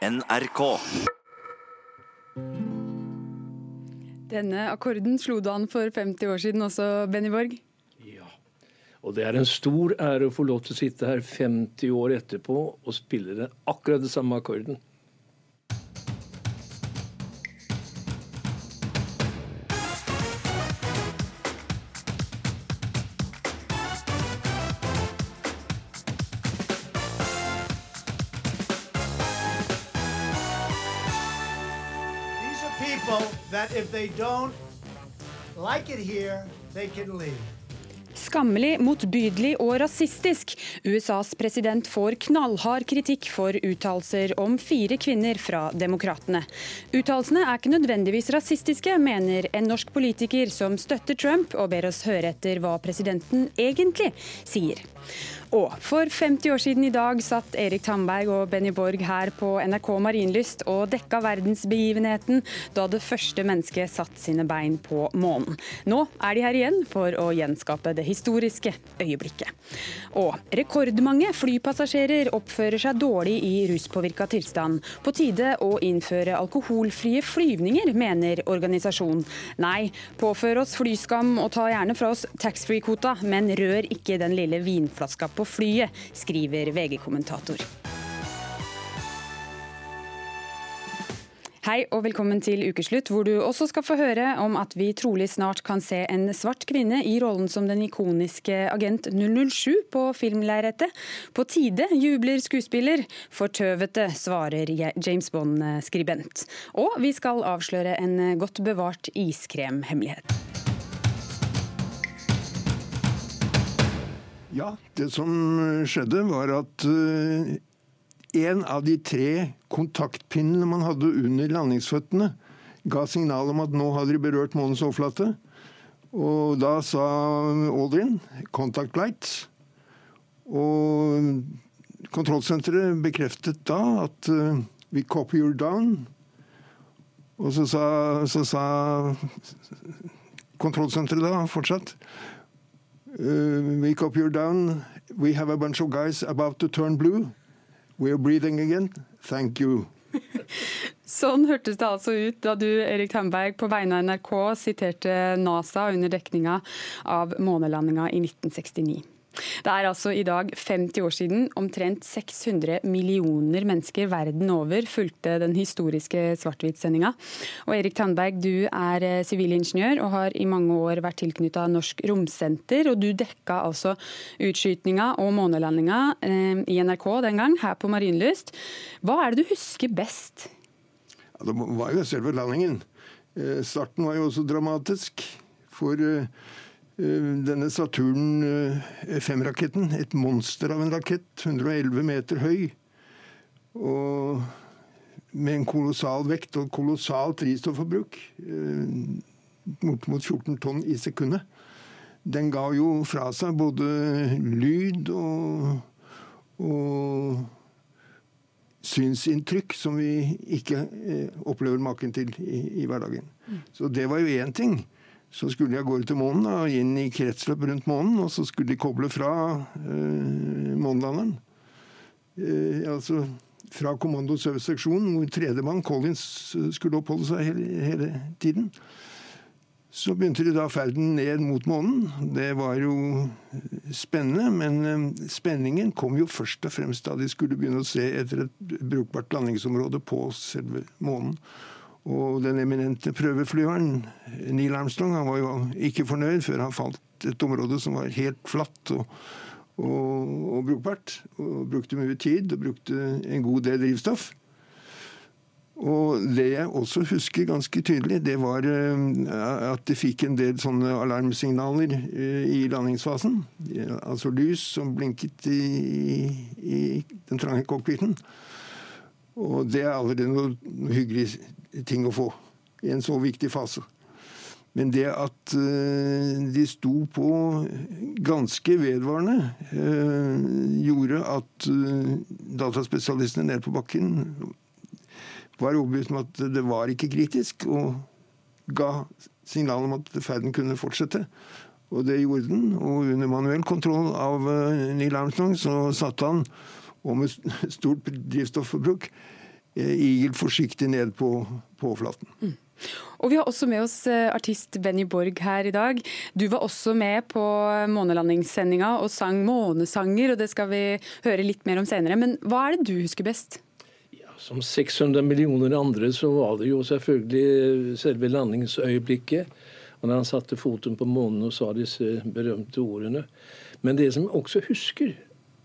NRK. Denne akkorden slo du an for 50 år siden også, Benny Borg? Ja. Og det er en stor ære å få lov til å sitte her 50 år etterpå og spille den akkurat den samme akkorden. Skammelig, motbydelig og rasistisk. USAs president får knallhard kritikk for uttalelser om fire kvinner fra Demokratene. Uttalelsene er ikke nødvendigvis rasistiske, mener en norsk politiker som støtter Trump, og ber oss høre etter hva presidenten egentlig sier. Og for 50 år siden i dag satt Erik Tandberg og Benny Borg her på NRK Marienlyst og dekka verdensbegivenheten da det første mennesket satte sine bein på månen. Nå er de her igjen for å gjenskape det historiske øyeblikket. Og rekordmange flypassasjerer oppfører seg dårlig i ruspåvirka tilstand. På tide å innføre alkoholfrie flyvninger, mener organisasjonen. Nei, påfør oss flyskam og ta gjerne fra oss taxfree-kvota, men rør ikke den lille vinflaska på flyet, skriver VG-kommentator. Hei og velkommen til ukeslutt, hvor du også skal få høre om at vi trolig snart kan se en svart kvinne i rollen som den ikoniske agent 007 på filmlerretet. På tide, jubler skuespiller. Fortøvete, svarer James Bond-skribent. Og vi skal avsløre en godt bevart iskremhemmelighet. Ja, det som skjedde var at uh, en av de tre kontaktpinnene man hadde under landingsføttene, ga signal om at nå hadde de berørt månens overflate. Og da sa Aldrin 'contact lights'. Og kontrollsenteret bekreftet da at uh, 'we copy you down'. Og så sa, så sa kontrollsenteret da fortsatt Uh, we copy you down. We have a bunch of guys about to turn blue. We are breathing again. Thank you. Sånn hørtes det altså ut da du Erik Tamberg, på vegne av NRK siterte NASA under dekninga av månelandinga i 1969. Det er altså i dag 50 år siden omtrent 600 millioner mennesker verden over fulgte den historiske svart-hvitt-sendinga. Erik Tandberg, du er sivilingeniør og har i mange år vært tilknytta Norsk Romsenter. Og du dekka altså utskytninga og månelandinga eh, i NRK den gang, her på Marienlyst. Hva er det du husker best? Ja, det var jo selve landingen. Eh, starten var jo også dramatisk. For eh, denne Saturn 5-raketten, et monster av en rakett, 111 meter høy, og med en kolossal vekt og kolossalt drivstofforbruk, bortimot 14 tonn i sekundet, den ga jo fra seg både lyd og, og synsinntrykk som vi ikke opplever maken til i, i hverdagen. Så det var jo én ting. Så skulle de av gårde til månen og inn i kretsløp rundt månen, og så skulle de koble fra eh, månelanderen. Eh, altså fra kommando- og serviceseksjonen, hvor tredjemann, Collins, skulle oppholde seg hele, hele, tiden. Så begynte de da ferden ned mot månen. Det var jo spennende, men eh, spenningen kom jo først og fremst da de skulle begynne å se etter et brukbart landingsområde på selve månen. Og den eminente prøveflyveren Neil Armstrong han var jo ikke fornøyd før han falt et område som var helt flatt og, og, og brukbart. Og brukte mye tid og brukte en god del drivstoff. Og det jeg også husker ganske tydelig, det var at de fikk en del sånne alarmsignaler i landingsfasen. Altså lys som blinket i, i den trange cockpiten. Og det er allerede noe hyggelig ting å få i en så viktig fase. Men det at de sto på ganske vedvarende, gjorde at dataspesialistene nede på bakken var overbevist om at det var ikke kritisk, og ga signal om at ferden kunne fortsette. Og det gjorde den. Og under manuell kontroll av Neil Armstrong så satte han, og med stort drivstofforbruk, igel forsiktig ned på, på overflaten. Mm. Og vi har også med oss artist Benny Borg her i dag. Du var også med på månelandingssendinga og sang månesanger, og det skal vi høre litt mer om senere. Men hva er det du husker best? Ja, som 600 millioner andre så var det jo selvfølgelig selve landingsøyeblikket. Og når han satte foten på månen og sa disse berømte ordene. Men det som jeg også husker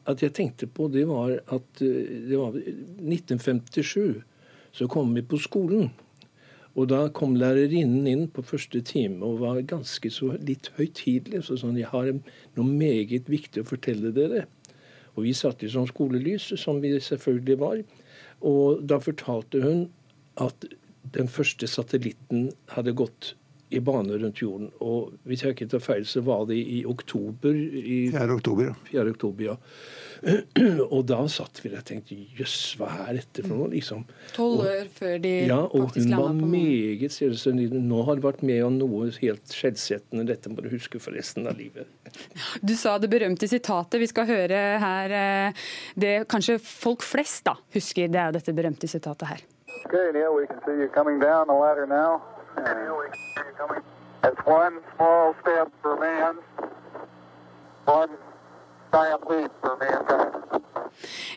at jeg tenkte på, det var at eh, det var 1957. Så kom vi på skolen. Og da kom lærerinnen inn på første time og var ganske så litt høytidelig. Så sånn, jeg har noe meget viktig å fortelle dere. Og vi satt i sånn skolelys, som vi selvfølgelig var. Og da fortalte hun at den første satellitten hadde gått i bane rundt jorden. Og hvis jeg ikke tar feil, så var det i oktober. I 4. oktober, ja. 4. oktober, ja. og da satt vi der og tenkte jøss, hva er dette for noe? liksom. Tolv år før de ja, og faktisk landa på Hun var meget seriøs. Nå har du vært med om noe helt skjellsettende. Dette må du huske for resten av livet. Du sa det berømte sitatet. Vi skal høre her eh, det kanskje folk flest da husker. Det er jo dette berømte sitatet her. Okay, Neil, we can see you coming down the ladder now. It's one small step for man, one giant leap for mankind.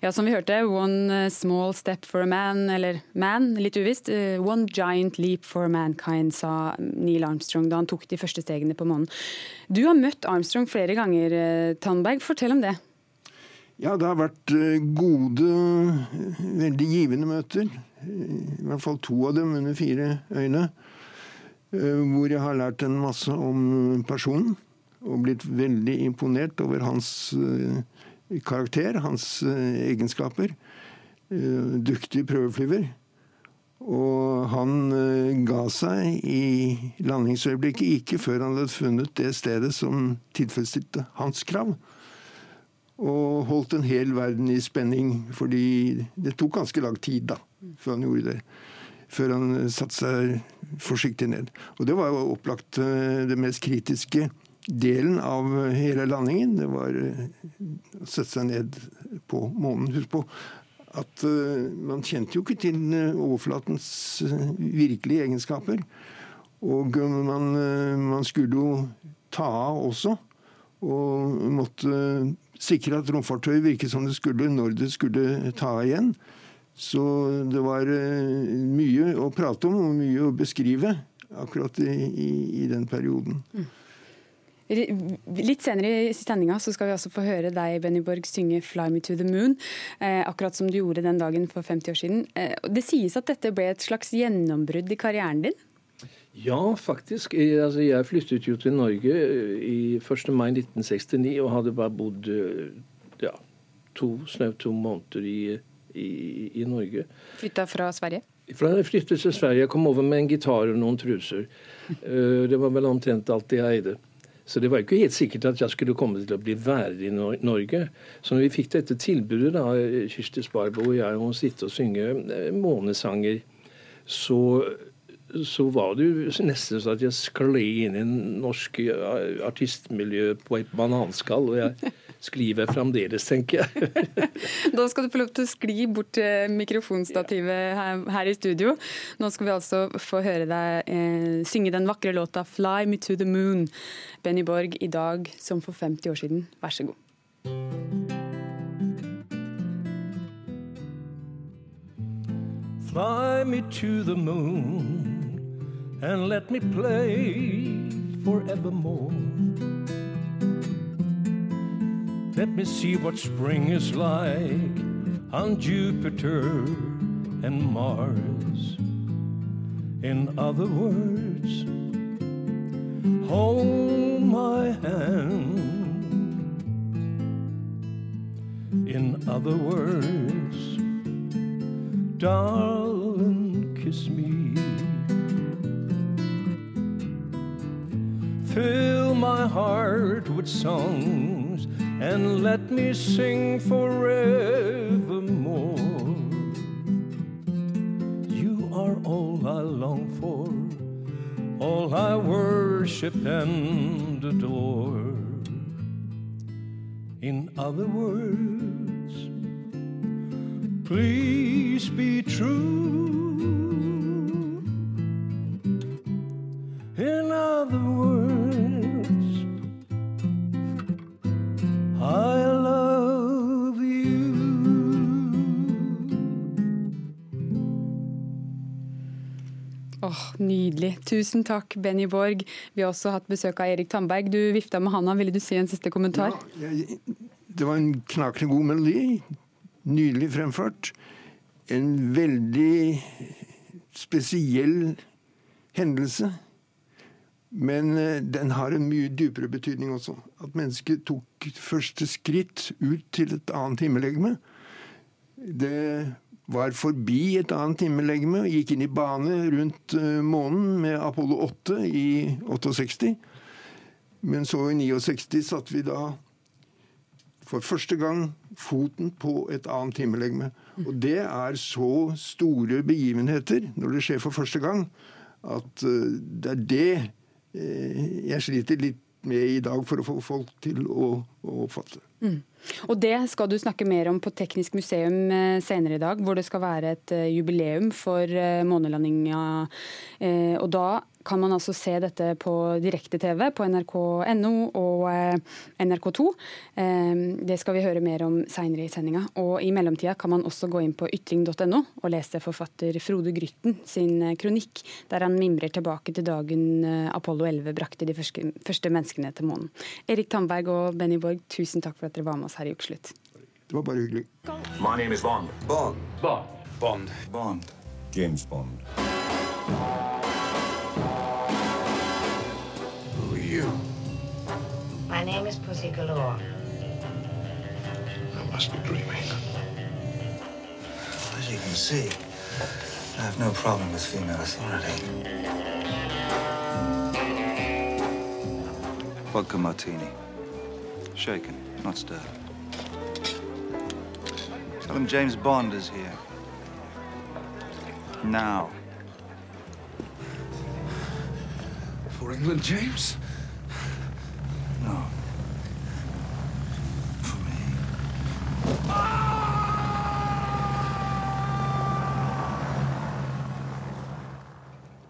Ja, som vi hørte, one small step for a man, eller man, litt uvisst. Uh, one giant leap for mankind, sa Neil Armstrong da han tok de første stegene på månen. Du har møtt Armstrong flere ganger, uh, Tandberg. Fortell om det. Ja, det har vært gode, veldig givende møter. I hvert fall to av dem under fire øyne. Eh, hvor jeg har lært en masse om personen. Og blitt veldig imponert over hans eh, karakter, hans eh, egenskaper. Dyktig prøveflyver. Og han ga seg i landingsøyeblikket ikke før han hadde funnet det stedet som tilfredsstilte hans krav. Og holdt en hel verden i spenning, fordi det tok ganske lang tid da, før han gjorde det før han satte seg forsiktig ned. Og Det var jo opplagt eh, det mest kritiske delen av hele landingen. Det var eh, å sette seg ned på månen. Husk på at eh, man kjente jo ikke til overflatens virkelige egenskaper. Og man, man skulle jo ta av også. Og måtte sikre at romfartøyet virket som det skulle når det skulle ta av igjen. Så det var eh, mye å prate om og mye å beskrive akkurat i, i, i den perioden. Mm. Litt senere i sendinga skal vi også få høre deg Benny Borg, synge 'Fly Me To The Moon', eh, akkurat som du gjorde den dagen for 50 år siden. Eh, det sies at dette ble et slags gjennombrudd i karrieren din? Ja, faktisk. Jeg, altså, jeg flyttet jo til Norge i 1. mai 1969 og hadde bare bodd ja, to, snaut to måneder i i, i Norge. Flytta fra Sverige? Fra jeg flyttet til Sverige. Jeg kom over med en gitar og noen truser. Eh, det var vel omtrent alt jeg eide. Så det var ikke helt sikkert at jeg skulle komme til å bli værende i Norge. Så når vi fikk dette tilbudet, da, Kirsti Sparbo og jeg, om å sitte og synge eh, månesanger, så så var det jo nesten sånn at jeg skled inn i norsk artistmiljø på et bananskall. Og jeg skriver fremdeles, tenker jeg. da skal du få lov til å skli bort til mikrofonstativet her, her, i studio. Nå skal vi altså få høre deg eh, synge den vakre låta 'Fly Me To The Moon'. Benny Borg i dag som for 50 år siden. Vær så god. Fly me to the moon and let me play forevermore. Let me see what spring is like on Jupiter and Mars. In other words, hold my hand. In other words, darling, kiss me. Fill my heart with songs and let me sing forevermore. You are all I long for, all I worship and adore. In other words, Please be true. Åh, Nydelig. Tusen takk, Benny Borg. Vi har også hatt besøk av Erik Tandberg. Du vifta med handa. Ville du si en siste kommentar? Ja, jeg, det var en knakende god melodi. Nydelig fremført. En veldig spesiell hendelse. Men eh, den har en mye dypere betydning også. At mennesket tok første skritt ut til et annet himmellegeme. Det var forbi et annet himmellegeme og gikk inn i bane rundt eh, månen med Apollo 8 i 68. Men så i 69 satte vi da for første gang foten på et annet himmellegeme. Og det er så store begivenheter når det skjer for første gang, at eh, det er det eh, jeg sliter litt med i dag for å få folk til å, å oppfatte. Og det skal du snakke mer om på Teknisk museum eh, senere i dag, hvor det skal være et eh, jubileum for eh, månelandinga. Og da kan man altså se dette på direkte-TV på nrk.no og eh, NRK2. Eh, Det skal vi høre mer om seinere i sendinga. Og i mellomtida kan man også gå inn på ytring.no og lese forfatter Frode Grytten sin eh, kronikk, der han mimrer tilbake til dagen Apollo 11 brakte de første, første menneskene til månen. Erik Tandberg og Benny Borg, tusen takk for at dere var med oss her i Ukeslutt. Det var bare hyggelig. My name is Bond. Bond. Bond. Bond. Bond. James Bond. You? My name is Pussy Galore. I must be dreaming. As you can see, I have no problem with female authority. Vodka martini. Shaken, not stirred. Tell him James Bond is here. Now. For England, James?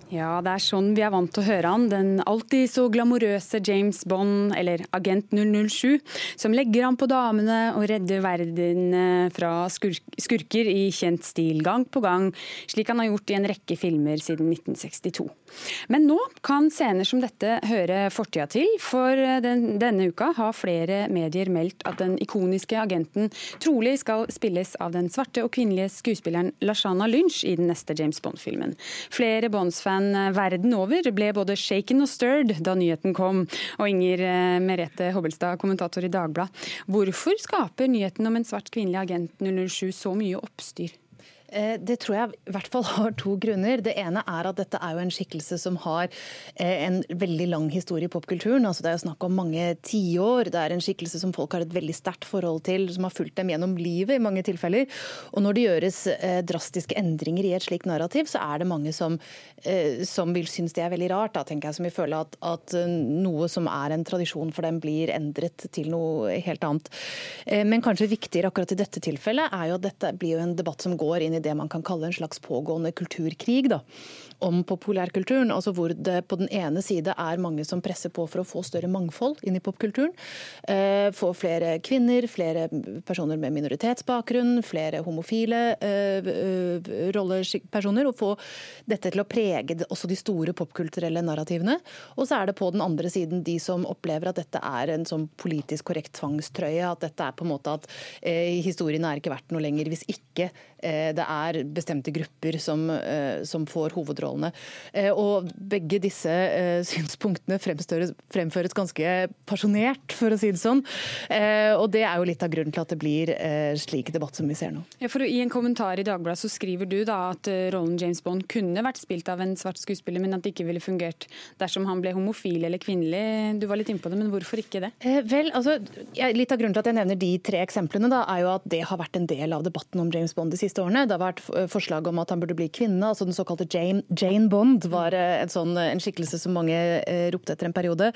Ja, det er sånn vi er vant til å høre han. Den alltid så glamorøse James Bond, eller Agent 007, som legger an på damene og redder verden fra skurk skurker i kjent stil gang på gang, slik han har gjort i en rekke filmer siden 1962. Men nå kan scener som dette høre fortida til, for den, denne uka har flere medier meldt at den ikoniske agenten trolig skal spilles av den svarte og kvinnelige skuespilleren Lashana Lynch i den neste James Bond-filmen. Flere Bonds-fan verden over ble både shaken og stirred da nyheten kom. Og Inger eh, Merete Hobbelstad, kommentator i Dagbladet. Hvorfor skaper nyheten om en svart kvinnelig agent 007 så mye oppstyr? Eh, Det tror jeg i hvert fall har to grunner. Det ene er at dette er jo en skikkelse som har eh, en veldig lang historie i popkulturen. Altså det er jo snakk om mange tiår. Det er en skikkelse som folk har et veldig sterkt forhold til, som har fulgt dem gjennom livet i mange tilfeller. Og når det gjøres eh, drastiske endringer i et slikt narrativ, så er det mange som, som vil synes det er veldig rart. Da, tenker jeg, som vil føle at, at noe som er en tradisjon for dem, blir endret til noe helt annet. Men kanskje viktigere akkurat i dette tilfellet er jo at dette blir jo en debatt som går inn i det man kan kalle en slags pågående kulturkrig. da om populærkulturen, altså hvor det på den ene side er mange som presser på for å få større mangfold inn i popkulturen. Eh, få flere kvinner, flere personer med minoritetsbakgrunn, flere homofile eh, eh, rollepersoner. Og få dette til å prege også de store popkulturelle narrativene. Og så er det på den andre siden de som opplever at dette er en sånn politisk korrekt tvangstrøye. At dette er på en måte at historien er ikke verdt noe lenger hvis ikke det er bestemte grupper som, som får hovedrollene. Eh, og begge disse eh, synspunktene fremføres ganske pasjonert, for å si det sånn. Eh, og det er jo litt av grunnen til at det blir slik debatt som vi ser nå. Ja, for I en kommentar i Dagbladet så skriver du da at rollen James Bond kunne vært spilt av en svart skuespiller, men at det ikke ville fungert dersom han ble homofil eller kvinnelig. Du var litt innpå det, men hvorfor ikke det? Vel, altså, Litt av grunnen til at jeg nevner de tre eksemplene, da, er jo at det har vært en del av debatten om James Bond de siste årene. Det har vært forslag om at han burde bli kvinne. altså Den såkalte Jane, Jane Bond var en, sånn, en skikkelse som mange ropte etter en periode.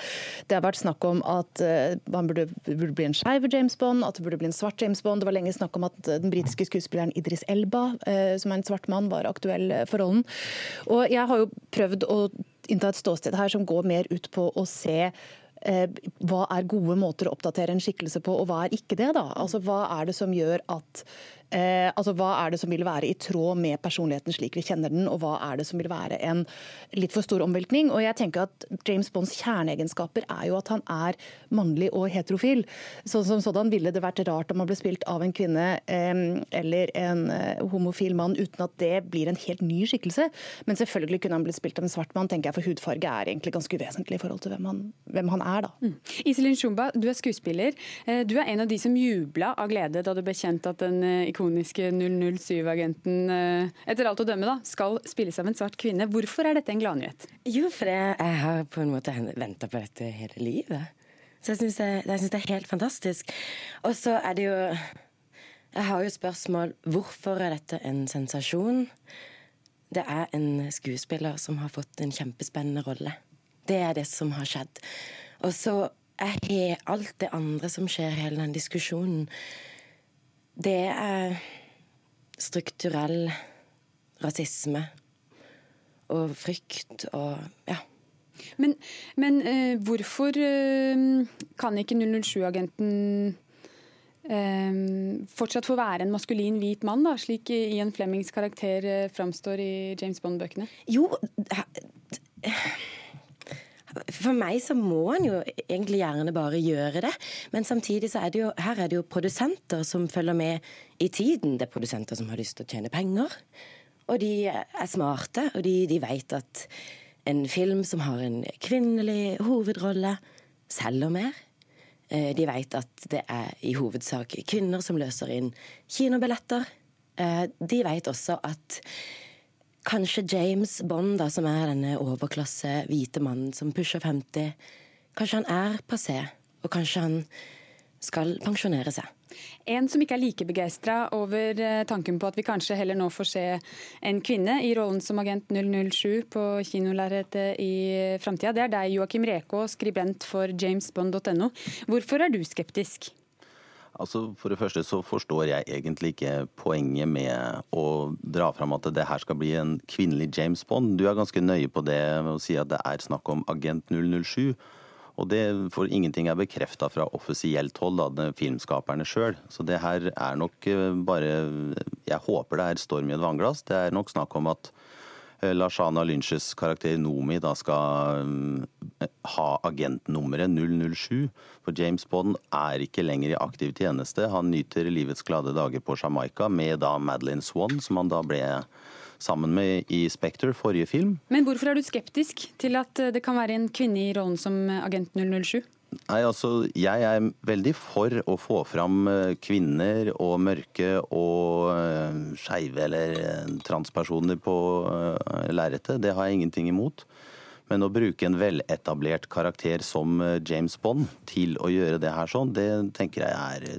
Det har vært snakk om at han burde, burde bli en skeiv James Bond, at det burde bli en svart James Bond. Det var lenge snakk om at den britiske skuespilleren Idris Elba, som er en svart mann, var aktuell for rollen. Og jeg har jo prøvd å innta et ståsted her som går mer ut på å se hva er gode måter å oppdatere en skikkelse på, og hva er ikke det? da? Altså, Hva er det som gjør at Eh, altså, Hva er det som vil være i tråd med personligheten slik vi kjenner den, og hva er det som vil være en litt for stor omveltning? Og jeg tenker at James Bonds kjerneegenskaper er jo at han er mannlig og heterofil. Så, som sådan ville det vært rart om han ble spilt av en kvinne eh, eller en eh, homofil mann uten at det blir en helt ny skikkelse. Men selvfølgelig kunne han blitt spilt av en svart mann, tenker jeg, for hudfarge er egentlig ganske uvesentlig i forhold til hvem han, hvem han er. da. Mm. Iselin Shumba, du er skuespiller. Eh, du er en av de som jubla av glede da det ble kjent at den ikoniske ikoniske 007-agenten eh, etter alt å dømme da, skal spilles av en svart kvinne. Hvorfor er dette en gladnyhet? Jo, for jeg har på en måte venta på dette hele livet. Så jeg syns det, er helt fantastisk. Og så er det jo Jeg har jo spørsmål hvorfor er dette en sensasjon? Det er en skuespiller som har fått en kjempespennende rolle. Det er det som har skjedd. Og så er alt det andre som skjer, hele den diskusjonen det er strukturell rasisme og frykt og ja. Men, men uh, hvorfor uh, kan ikke 007-agenten uh, eh, fortsatt få være en maskulin hvit mann, da, slik Ian Flemmings karakter framstår i James Bond-bøkene? Jo, for meg så må han jo egentlig gjerne bare gjøre det. Men samtidig så er det jo her er det jo produsenter som følger med i tiden. Det er produsenter som har lyst til å tjene penger. Og de er smarte, og de, de vet at en film som har en kvinnelig hovedrolle, selger mer. Eh, de vet at det er i hovedsak kvinner som løser inn kinobilletter. Eh, de vet også at Kanskje James Bond, da, som er denne overklasse hvite mannen som pusher 50, kanskje han er passé, og kanskje han skal pensjonere seg. En som ikke er like begeistra over eh, tanken på at vi kanskje heller nå får se en kvinne i rollen som agent 007 på kinolerretet i framtida, det er deg, Joakim Reko, skribent for jamesbond.no. Hvorfor er du skeptisk? Altså, For det første så forstår jeg egentlig ikke poenget med å dra fram at det her skal bli en kvinnelig James Bond. Du er ganske nøye på det å si at det er snakk om Agent 007. Og det for ingenting er bekrefta fra offisielt hold av filmskaperne sjøl. Så det her er nok eh, bare Jeg håper det er storm i et vannglass. Det er nok snakk om at Lashana Lynches karakter Nomi da skal eh, ha agentnummeret 007. For James Bond er ikke lenger i aktiv tjeneste. Han nyter livets glade dager på Jamaica med da Madeline Swan, som han da ble sammen med i Spectre, forrige film. Men hvorfor er du skeptisk til at det kan være en kvinne i rollen som agent 007? Nei, altså, Jeg er veldig for å få fram eh, kvinner og mørke og uh, skeive eller eh, transpersoner på lerretet. Det har jeg ingenting imot. Men å bruke en veletablert karakter som James Bond til å gjøre det her sånn, det tenker jeg er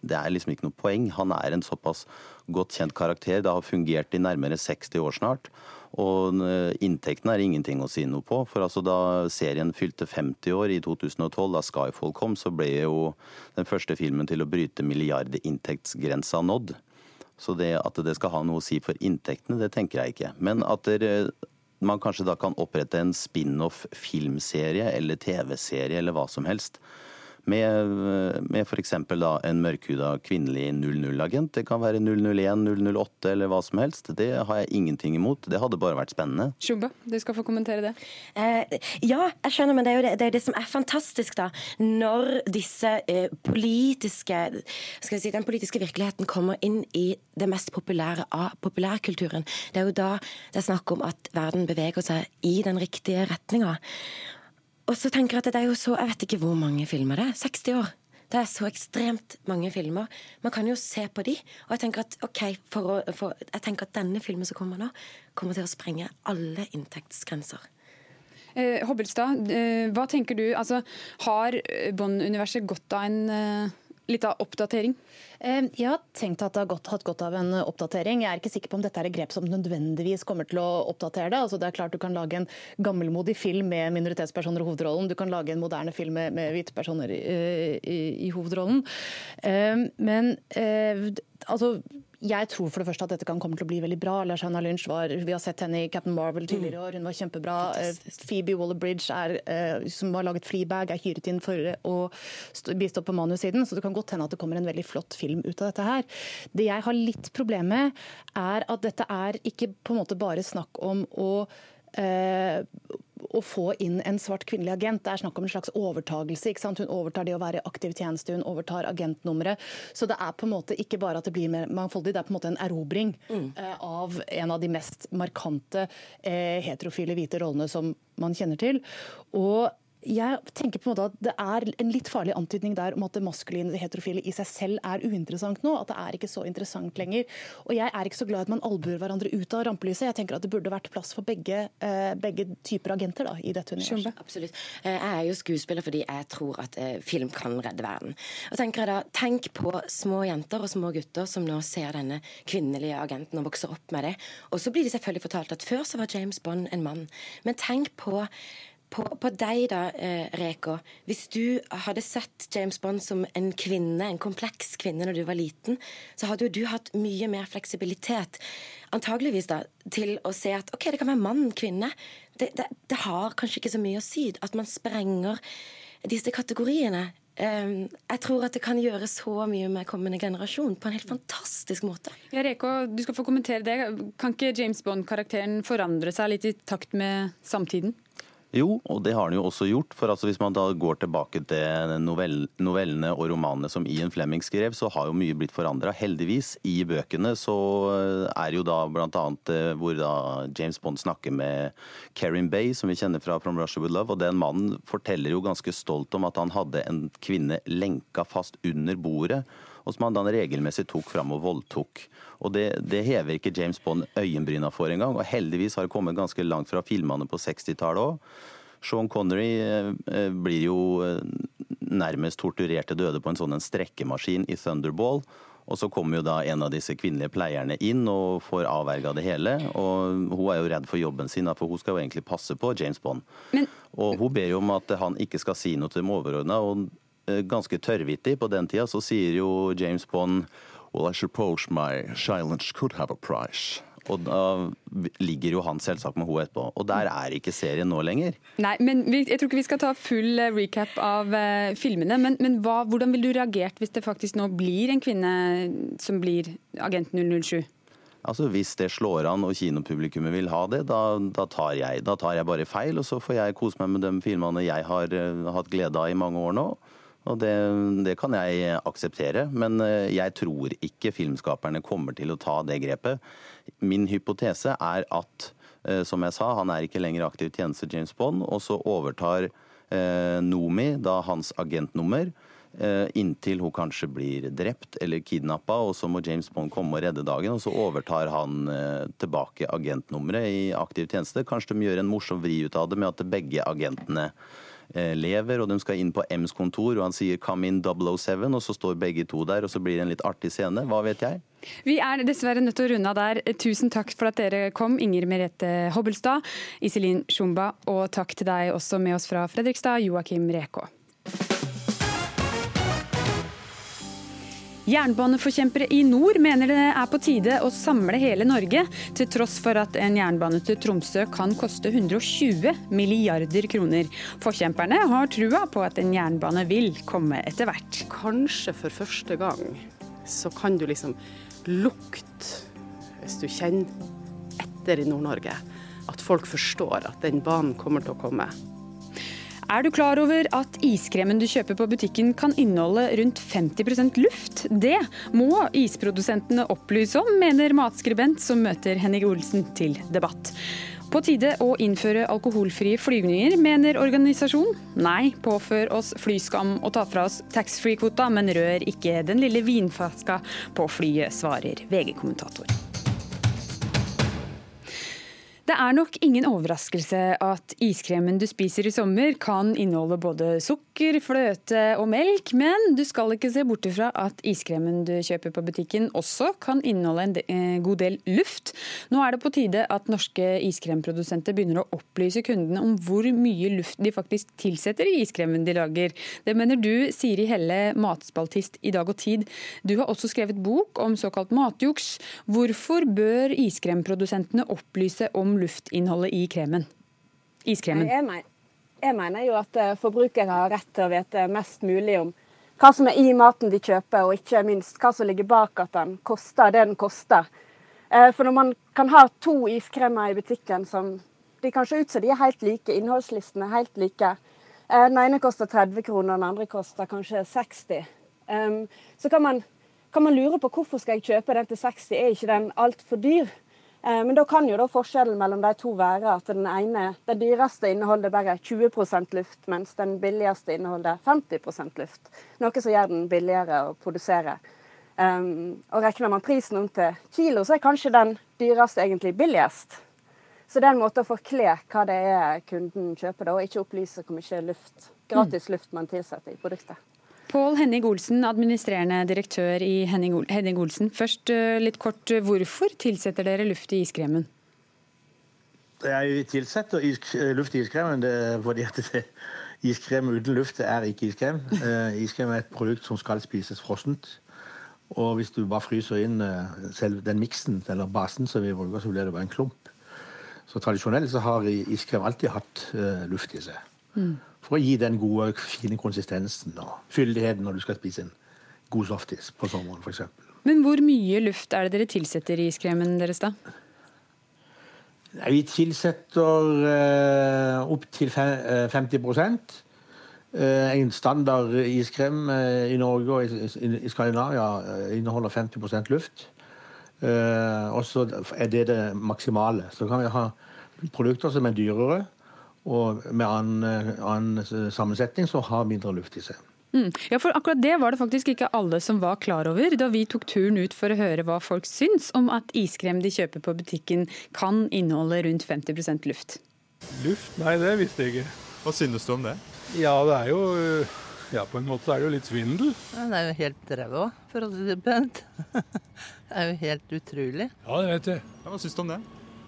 Det er liksom ikke noe poeng. Han er en såpass godt kjent karakter. Det har fungert i nærmere 60 år snart. Og inntektene er ingenting å si noe på. For altså da serien fylte 50 år i 2012, da Skyfall kom, så ble jo den første filmen til å bryte milliardinntektsgrensa nådd. Så det at det skal ha noe å si for inntektene, det tenker jeg ikke. Men at der, man kanskje da kan opprette en spin-off filmserie eller TV-serie eller hva som helst med, med f.eks. en mørkhuda kvinnelig 00-agent. Det kan være 001, 008 eller hva som helst. Det har jeg ingenting imot. Det hadde bare vært spennende. Shumba, du skal få kommentere det. Eh, ja, jeg skjønner, men det er jo det, det, er det som er fantastisk, da. Når disse eh, politiske skal vi si, Den politiske virkeligheten kommer inn i det mest populære av populærkulturen. Det er jo da det er snakk om at verden beveger seg i den riktige retninga. Og så tenker jeg at det er jo så Jeg vet ikke hvor mange filmer det er. 60 år. Det er så ekstremt mange filmer. Man kan jo se på de. Og jeg tenker at ok, for å, for, jeg tenker at denne filmen som kommer nå, kommer til å sprenge alle inntektsgrenser. Eh, Hobbelstad, eh, hva tenker du? Altså, har Bond-universet godt av en, eh, litt av oppdatering? Eh, jeg har tenkt at det har godt, hatt godt av en oppdatering. Jeg er ikke sikker på om dette er et grep som nødvendigvis kommer til å oppdatere det. Altså, det er klart Du kan lage en gammelmodig film med minoritetspersoner i hovedrollen. Du kan lage en moderne film med, med hvite personer i, i, i hovedrollen. Eh, men altså jeg tror for det første at dette kan komme til å bli veldig bra. Lashana Lynch var, Vi har sett henne i Captain Marvel tidligere i år, hun var kjempebra. Fantastisk. Phoebe Waller-Bridge, som har laget Fleabag, er hyret inn for å bistå på manussiden. Så det kan godt hende at det kommer en veldig flott film ut av dette her. Det jeg har litt problem med, er at dette er ikke på en måte bare snakk om å eh, å få inn en svart kvinnelig agent. Det er snakk om en slags overtagelse. Ikke sant? Hun overtar det å være aktiv tjeneste, hun overtar agentnummeret. Så det er på en måte ikke bare at det blir mer mangfoldig, det er på en måte en erobring mm. eh, av en av de mest markante eh, heterofile hvite rollene som man kjenner til. Og jeg tenker på en måte at Det er en litt farlig antydning der om at det maskuline det heterofile i seg selv er uinteressant nå. At det er ikke så interessant lenger. Og Jeg er ikke så glad at man albuer hverandre ut av rampelyset. Jeg tenker at Det burde vært plass for begge, eh, begge typer agenter da, i dette universet. Absolutt. Eh, jeg er jo skuespiller fordi jeg tror at eh, film kan redde verden. Og tenker jeg da, Tenk på små jenter og små gutter som nå ser denne kvinnelige agenten og vokser opp med det. Og så blir de selvfølgelig fortalt at før så var James Bond en mann. Men tenk på på, på, deg da, eh, Reko. Hvis du hadde sett James Bond som en kvinne, en kompleks kvinne når du var liten, så hadde jo du hatt mye mer fleksibilitet. Antageligvis da, til å se at ok, det kan være mann, kvinne. Det, det, det har kanskje ikke så mye å si. At man sprenger disse kategoriene. Um, jeg tror at det kan gjøre så mye med kommende generasjon på en helt fantastisk måte. Ja, Reko, du skal få kommentere det. Kan ikke James Bond-karakteren forandre seg litt i takt med samtiden? Jo, og det har han jo også gjort. for altså Hvis man da går tilbake til novell, novellene og romanene som Ian Flemming skrev, så har jo mye blitt forandra. Heldigvis. I bøkene så eh, er jo da bl.a. annet hvor da James Bond snakker med Kerin Bay, som vi kjenner fra From Russia With Love. Og den mannen forteller jo ganske stolt om at han hadde en kvinne lenka fast under bordet og som han da regelmessig tok fram og voldtok. Og det, det, hever ikke James Bond øyenbryna for engang. Og heldigvis har det kommet ganske langt fra filmene på 60-tallet òg. Sean Connery eh, eh, blir jo eh, nærmest torturert til døde på en sånn en strekkemaskin i Thunderball. Og så kommer jo da en av disse kvinnelige pleierne inn og får avverga det hele. Og hun er jo redd for jobben sin, for hun skal jo egentlig passe på James Bond. Men... Og hun ber jo om at han ikke skal si noe til de overordna. Eh, ganske tørrvittig. På den tida så sier jo James Bond Well, I suppose my silence could have a price. Og da ligger jo han selvsagt med henne etterpå. Og der er ikke serien nå lenger. Nei, men jeg tror ikke vi skal ta full eh, recap av uh, filmene. Men, men hva, hvordan ville du reagert hvis det faktisk nå blir en kvinne som blir agent 007? Altså Hvis det slår an og kinopublikummet vil ha det, da, da, tar jeg, da, tar jeg, bare feil. Og så får jeg kose meg med de filmene jeg har hatt glede av i mange år nå. Og det, det, kan jeg akseptere, men eh, jeg tror ikke filmskaperne kommer til å ta det grepet. Min hypotese er at, eh, som jeg sa, han er ikke lenger aktiv tjeneste James Bond, og så overtar eh, Nomi da hans agentnummer. Inntil hun kanskje blir drept eller kidnappa, og så må James Bond komme og redde dagen. Og så overtar han tilbake agentnummeret i aktiv tjeneste. Kanskje de gjør en morsom vri ut av det med at begge agentene Eh, lever, og de skal inn på M's kontor, og han sier 'come in 007', og så står begge to der, og så blir det en litt artig scene. Hva vet jeg? Vi er dessverre nødt til å runde av der. Tusen takk for at dere kom, Inger Merete Hobbelstad, Iselin Shumba, og takk til deg også med oss fra Fredrikstad, Joakim Rekå. Jernbaneforkjempere i nord mener det er på tide å samle hele Norge, til tross for at en jernbane til Tromsø kan koste 120 milliarder kroner. Forkjemperne har trua på at en jernbane vil komme etter hvert. Kanskje for første gang så kan du liksom lukte, hvis du kjenner etter i Nord-Norge, at folk forstår at den banen kommer til å komme. Er du klar over at iskremen du kjøper på butikken kan inneholde rundt 50% luft? Det må isprodusentene opplyse om, mener matskribent som møter Henning Olsen til debatt. På tide å innføre alkoholfrie flygninger, mener organisasjonen. Nei, påfør oss flyskam og ta fra oss taxfree-kvota, men rør ikke den lille vinflaska på flyet, svarer VG-kommentator. Det er nok ingen overraskelse at iskremen du spiser i sommer kan inneholde både sukker, fløte og melk, men du skal ikke se bort ifra at iskremen du kjøper på butikken også kan inneholde en eh, god del luft. Nå er det på tide at norske iskremprodusenter begynner å opplyse kundene om hvor mye luft de faktisk tilsetter i iskremen de lager. Det mener du, Siri Helle, matspaltist i Dag og Tid. Du har også skrevet bok om såkalt matjuks. Hvorfor bør iskremprodusentene opplyse om luftinnholdet i kremen? Iskremen. Jeg, mener, jeg mener jo at eh, forbrukere har rett til å vite mest mulig om hva som er i maten de kjøper, og ikke minst hva som ligger bak at den koster det den koster. Eh, for når man kan ha to iskremer i butikken som de kan se ut som de er helt like, innholdslistene er helt like. Eh, den ene koster 30 kroner, den andre koster kanskje 60. Så kan man, kan man lure på hvorfor skal jeg kjøpe den til 60, er ikke den altfor dyr? Eh, men da kan jo da forskjellen mellom de to være at den ene, den dyreste inneholder bare 20% luft, mens den billigste inneholder 50% luft. Noe som gjør den billigere å produsere. Um, og Regner man prisen om til kilo, så er kanskje den dyreste egentlig billigst. Så det er en måte å forkle hva det er kunden kjøper, da, og ikke opplyse hvor mye luft, gratis luft man tilsetter i produktet. Pål Henning Olsen, administrerende direktør i Henning Olsen. Først eh, litt kort, eh, hvorfor tilsetter dere luft i iskremen? Jeg tilsetter luft i iskremen det fordi at det, iskrem uten luft er ikke iskrem. Eh, iskrem er et produkt som skal spises frossent. Og hvis du bare fryser inn selv den miksen, eller basen som vi bruker, så blir det bare en klump. Så tradisjonelt så har iskrem alltid hatt luft i seg. Mm for å gi den gode, fine konsistensen og fyldigheten når du skal spise en god softis på sommeren f.eks. Men hvor mye luft er det dere tilsetter i iskremen deres, da? Vi tilsetter eh, opptil 50 eh, En standard iskrem eh, i Norge og i, i, Skandinavia uh, inneholder 50% luft. Eh, og så er det det maksimale. Så kan vi ha produkter som er dyrere, og med annen, annen sammensetning så har mindre luft i seg. Mm. Ja, for akkurat Det var det faktisk ikke alle som var klar over da vi tok turen ut for å høre hva folk syns om at iskrem de kjøper på butikken kan inneholde rundt 50% luft. Luft? Nei, det visste jeg ikke. Hva synes du om det? Ja, det er jo ja, på en måte er det jo litt svindel. Ja, det er jo helt ræva, for å si det pent. det er jo helt utrolig. Ja, det vet jeg. Ja, hva syns du om det?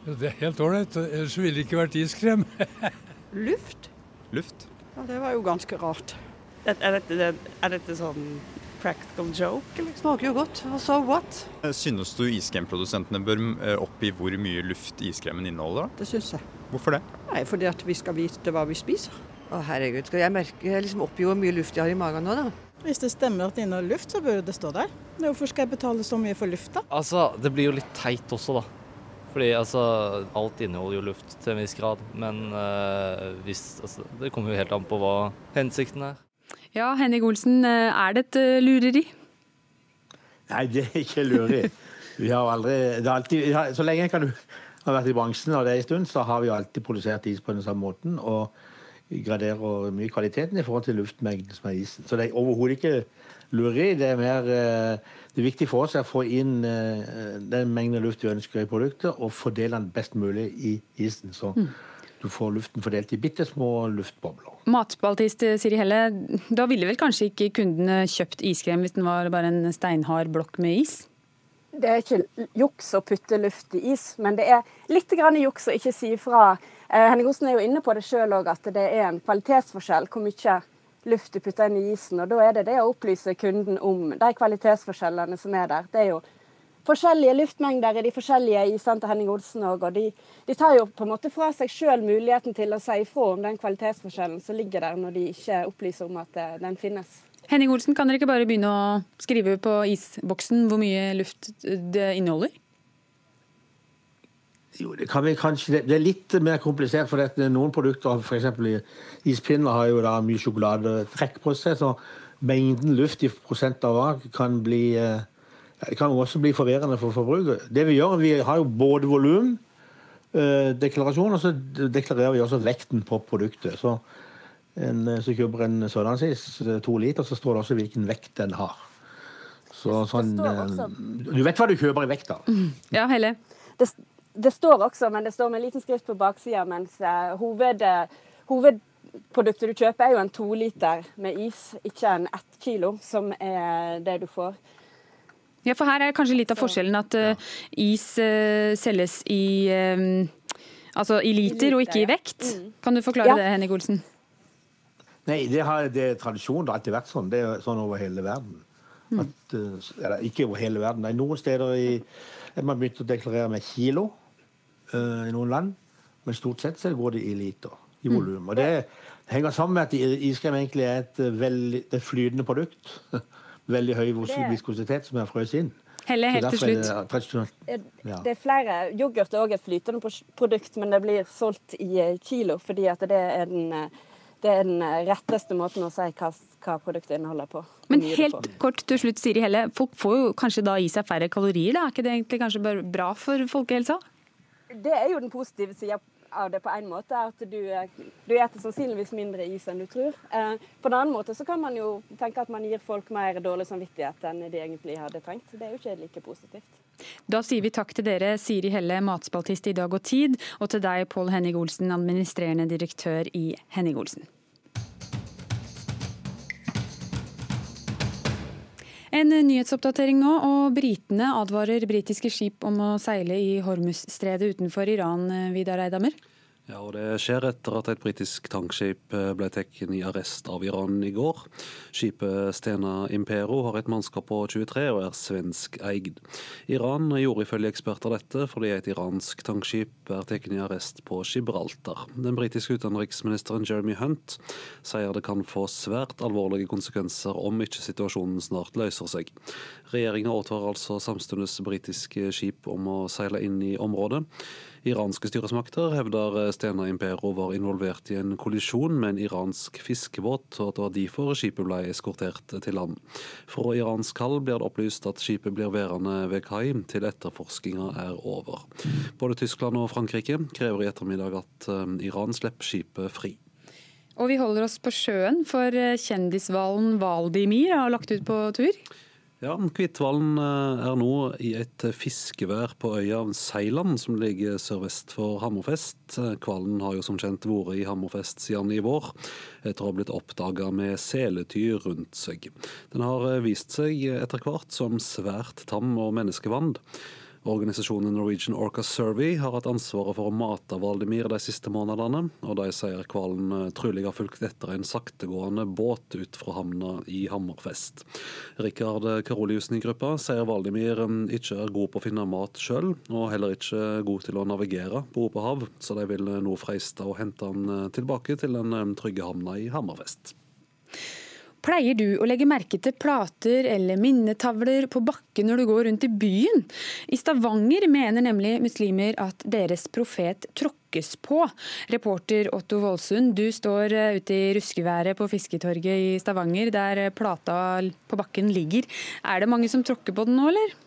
Det er helt ålreit. Ellers ville det ikke vært iskrem. Luft? Luft? Ja, Det var jo ganske rart. Er dette, er dette sånn practical joke? Eller? Smaker jo godt. Og så what? Synes du iskremprodusentene bør eh, oppgi hvor mye luft iskremen inneholder? Det syns jeg. Hvorfor det? Nei, Fordi at vi skal vite hva vi spiser. Å herregud, skal jeg merke, jeg liksom oppgi hvor mye luft jeg har i magen nå, da? Hvis det stemmer at det inneholder luft, så burde det stå der. Hvorfor skal jeg betale så mye for luft, da? Altså, Det blir jo litt teit også, da. Fordi altså, alt inneholder jo luft til en viss grad, men uh, hvis, altså, det kommer jo helt an på hva hensikten er. Ja, Henning Olsen, eh, er det et uh, lureri? Nei, det er ikke lureri. Vi har aldri, alltid, så lenge jeg kan, har vært i bransjen, og det er en stund, så har vi alltid produsert is på den samme måten. Og graderer mye kvaliteten i forhold til luftmengden som er isen. Så det er overhodet ikke lureri. Det er mer det er viktig for oss er å få inn den mengden luft vi ønsker i produktet, og fordele den best mulig i isen. Så mm. du får luften fordelt i bitte små luftbobler. Matspaltist Siri Helle, da ville vel kanskje ikke kundene kjøpt iskrem hvis den var bare en steinhard blokk med is? Det er ikke juks å putte luft i is, men det er litt juks å ikke si fra. Henning Osen er jo inne på det sjøl òg, at det er en kvalitetsforskjell hvor mye luft du putter inn i isen. og Da er det det å opplyse kunden om de kvalitetsforskjellene som er der. Det er jo forskjellige luftmengder i de forskjellige isene til Henning Olsen òg. Og de, de, tar jo på en måte fra seg sjøl muligheten til å si ifra om den kvalitetsforskjellen som ligger der, når de ikke opplyser om at eh, den finnes. Henning Olsen, kan dere ikke bare begynne å skrive på isboksen hvor mye luft det inneholder? Jo, det kan vi kanskje. Det er litt mer komplisert, for dette. noen produkter, f.eks. ispinner, har jo da mye sjokoladetrekk på seg. Så mengden luft i prosent av hver kan bli eh, det kan også bli forvirrende for forbruket. Det Vi gjør, vi har jo både volum, eh, deklarasjon, og så deklarerer vi også vekten på produktet. Så en som kjøper en sørdagsis, to liter, så står det også hvilken vekt den har. Så, sånn, du vet hva du kjøper i vekt, da. Mm. Ja, Helle. Det, det står også, men det står med liten skrift på baksida, mens eh, hoved, hovedproduktet du kjøper er jo en to liter med is, ikke en ett kilo, som er det du får. Ja, for her er kanskje litt av forskjellen at uh, is uh, selges i, um, altså i liter, og ikke i vekt. Mm. Kan du forklare ja. det, Henning Olsen? Nei, det, har, det er tradisjon. Det har alltid vært sånn. Det er sånn over hele verden. Mm. At, uh, ikke over hele verden. Det er noen steder i, man begynte å deklarere med kilo i noen land, men stort sett så går det i liter, i mm. volum. Og det henger sammen med at iskrem egentlig er et veldig, det er flytende produkt. veldig høy viskositet som er frøst inn. Helle, helt til slutt. Det, ja. det, er flere. Yoghurt er òg et flytende produkt, men det blir solgt i eh, kilo fordi at det er den, eh, det er den eh, retteste måten å si hva, hva produktet inneholder på. Men helt kort til slutt, Siri Helle. Folk får jo kanskje da i seg færre kalorier, da? Er ikke det egentlig kanskje bra for folkehelsa? Det er jo den positive sida av det på en måte, at du, du eter sannsynligvis mindre is enn du tror. Eh, på en annen måte så kan man jo tenke at man gir folk mer dårlig samvittighet enn de egentlig hadde trengt. Det er jo ikke like positivt. Da sier vi takk til dere, Siri Helle, matspaltist i Dag og Tid, og til deg, Pål Henning Olsen, administrerende direktør i Henning Olsen. En nyhetsoppdatering nå, og britene advarer britiske skip om å seile i Hormuz-stredet utenfor Iran, Vidar Eidhammer? Ja, og Det skjer etter at et britisk tankskip eh, ble tatt i arrest av Iran i går. Skipet Stena Impero har et mannskap på 23 og er svensk eid. Iran gjorde ifølge eksperter dette fordi et iransk tankskip er tatt i arrest på Gibraltar. Den britiske utenriksministeren Jeremy Hunt sier det kan få svært alvorlige konsekvenser om ikke situasjonen snart løser seg. Regjeringa advarer altså samtidig britiske skip om å seile inn i området. Iranske styresmakter hevder Stena Impero var involvert i en kollisjon med en iransk fiskebåt, og at det var derfor skipet ble eskortert til land. Fra iransk hall blir det opplyst at skipet blir værende ved kai til etterforskninga er over. Både Tyskland og Frankrike krever i ettermiddag at eh, Iran slipper skipet fri. Og vi holder oss på sjøen, for kjendishvalen Valdimir har lagt ut på tur. Ja, Kvittvalen eh, er nå i et fiskevær på øya Seiland, som ligger sørvest for Hammerfest. Hvalen har jo som kjent vært i Hammerfest siden i vår, etter å ha blitt oppdaga med seletyr rundt seg. Den har eh, vist seg etter hvert som svært tam og menneskevand. Organisasjonen Norwegian Orca Survey har hatt ansvaret for å mate Valdimir de siste månedene, og de sier hvalen eh, trolig har fulgt etter en saktegående båt ut fra havna i Hammerfest. Rikard Karoliussen i gruppa sier Valdimir eh, ikke er god på å finne mat sjøl, og heller ikke god til å navigere på åpent hav, så de vil nå freiste å hente han eh, tilbake til den trygge havna i Hammerfest. Pleier du å legge merke til plater eller minnetavler på bakken når du går rundt i byen? I Stavanger mener nemlig muslimer at deres profet tråkkes på. Reporter Otto Voldsund, du står eh, ute i ruskeværet på Fisketorget i Stavanger, der plata på bakken ligger. Er det mange som tråkker på den nå, eller?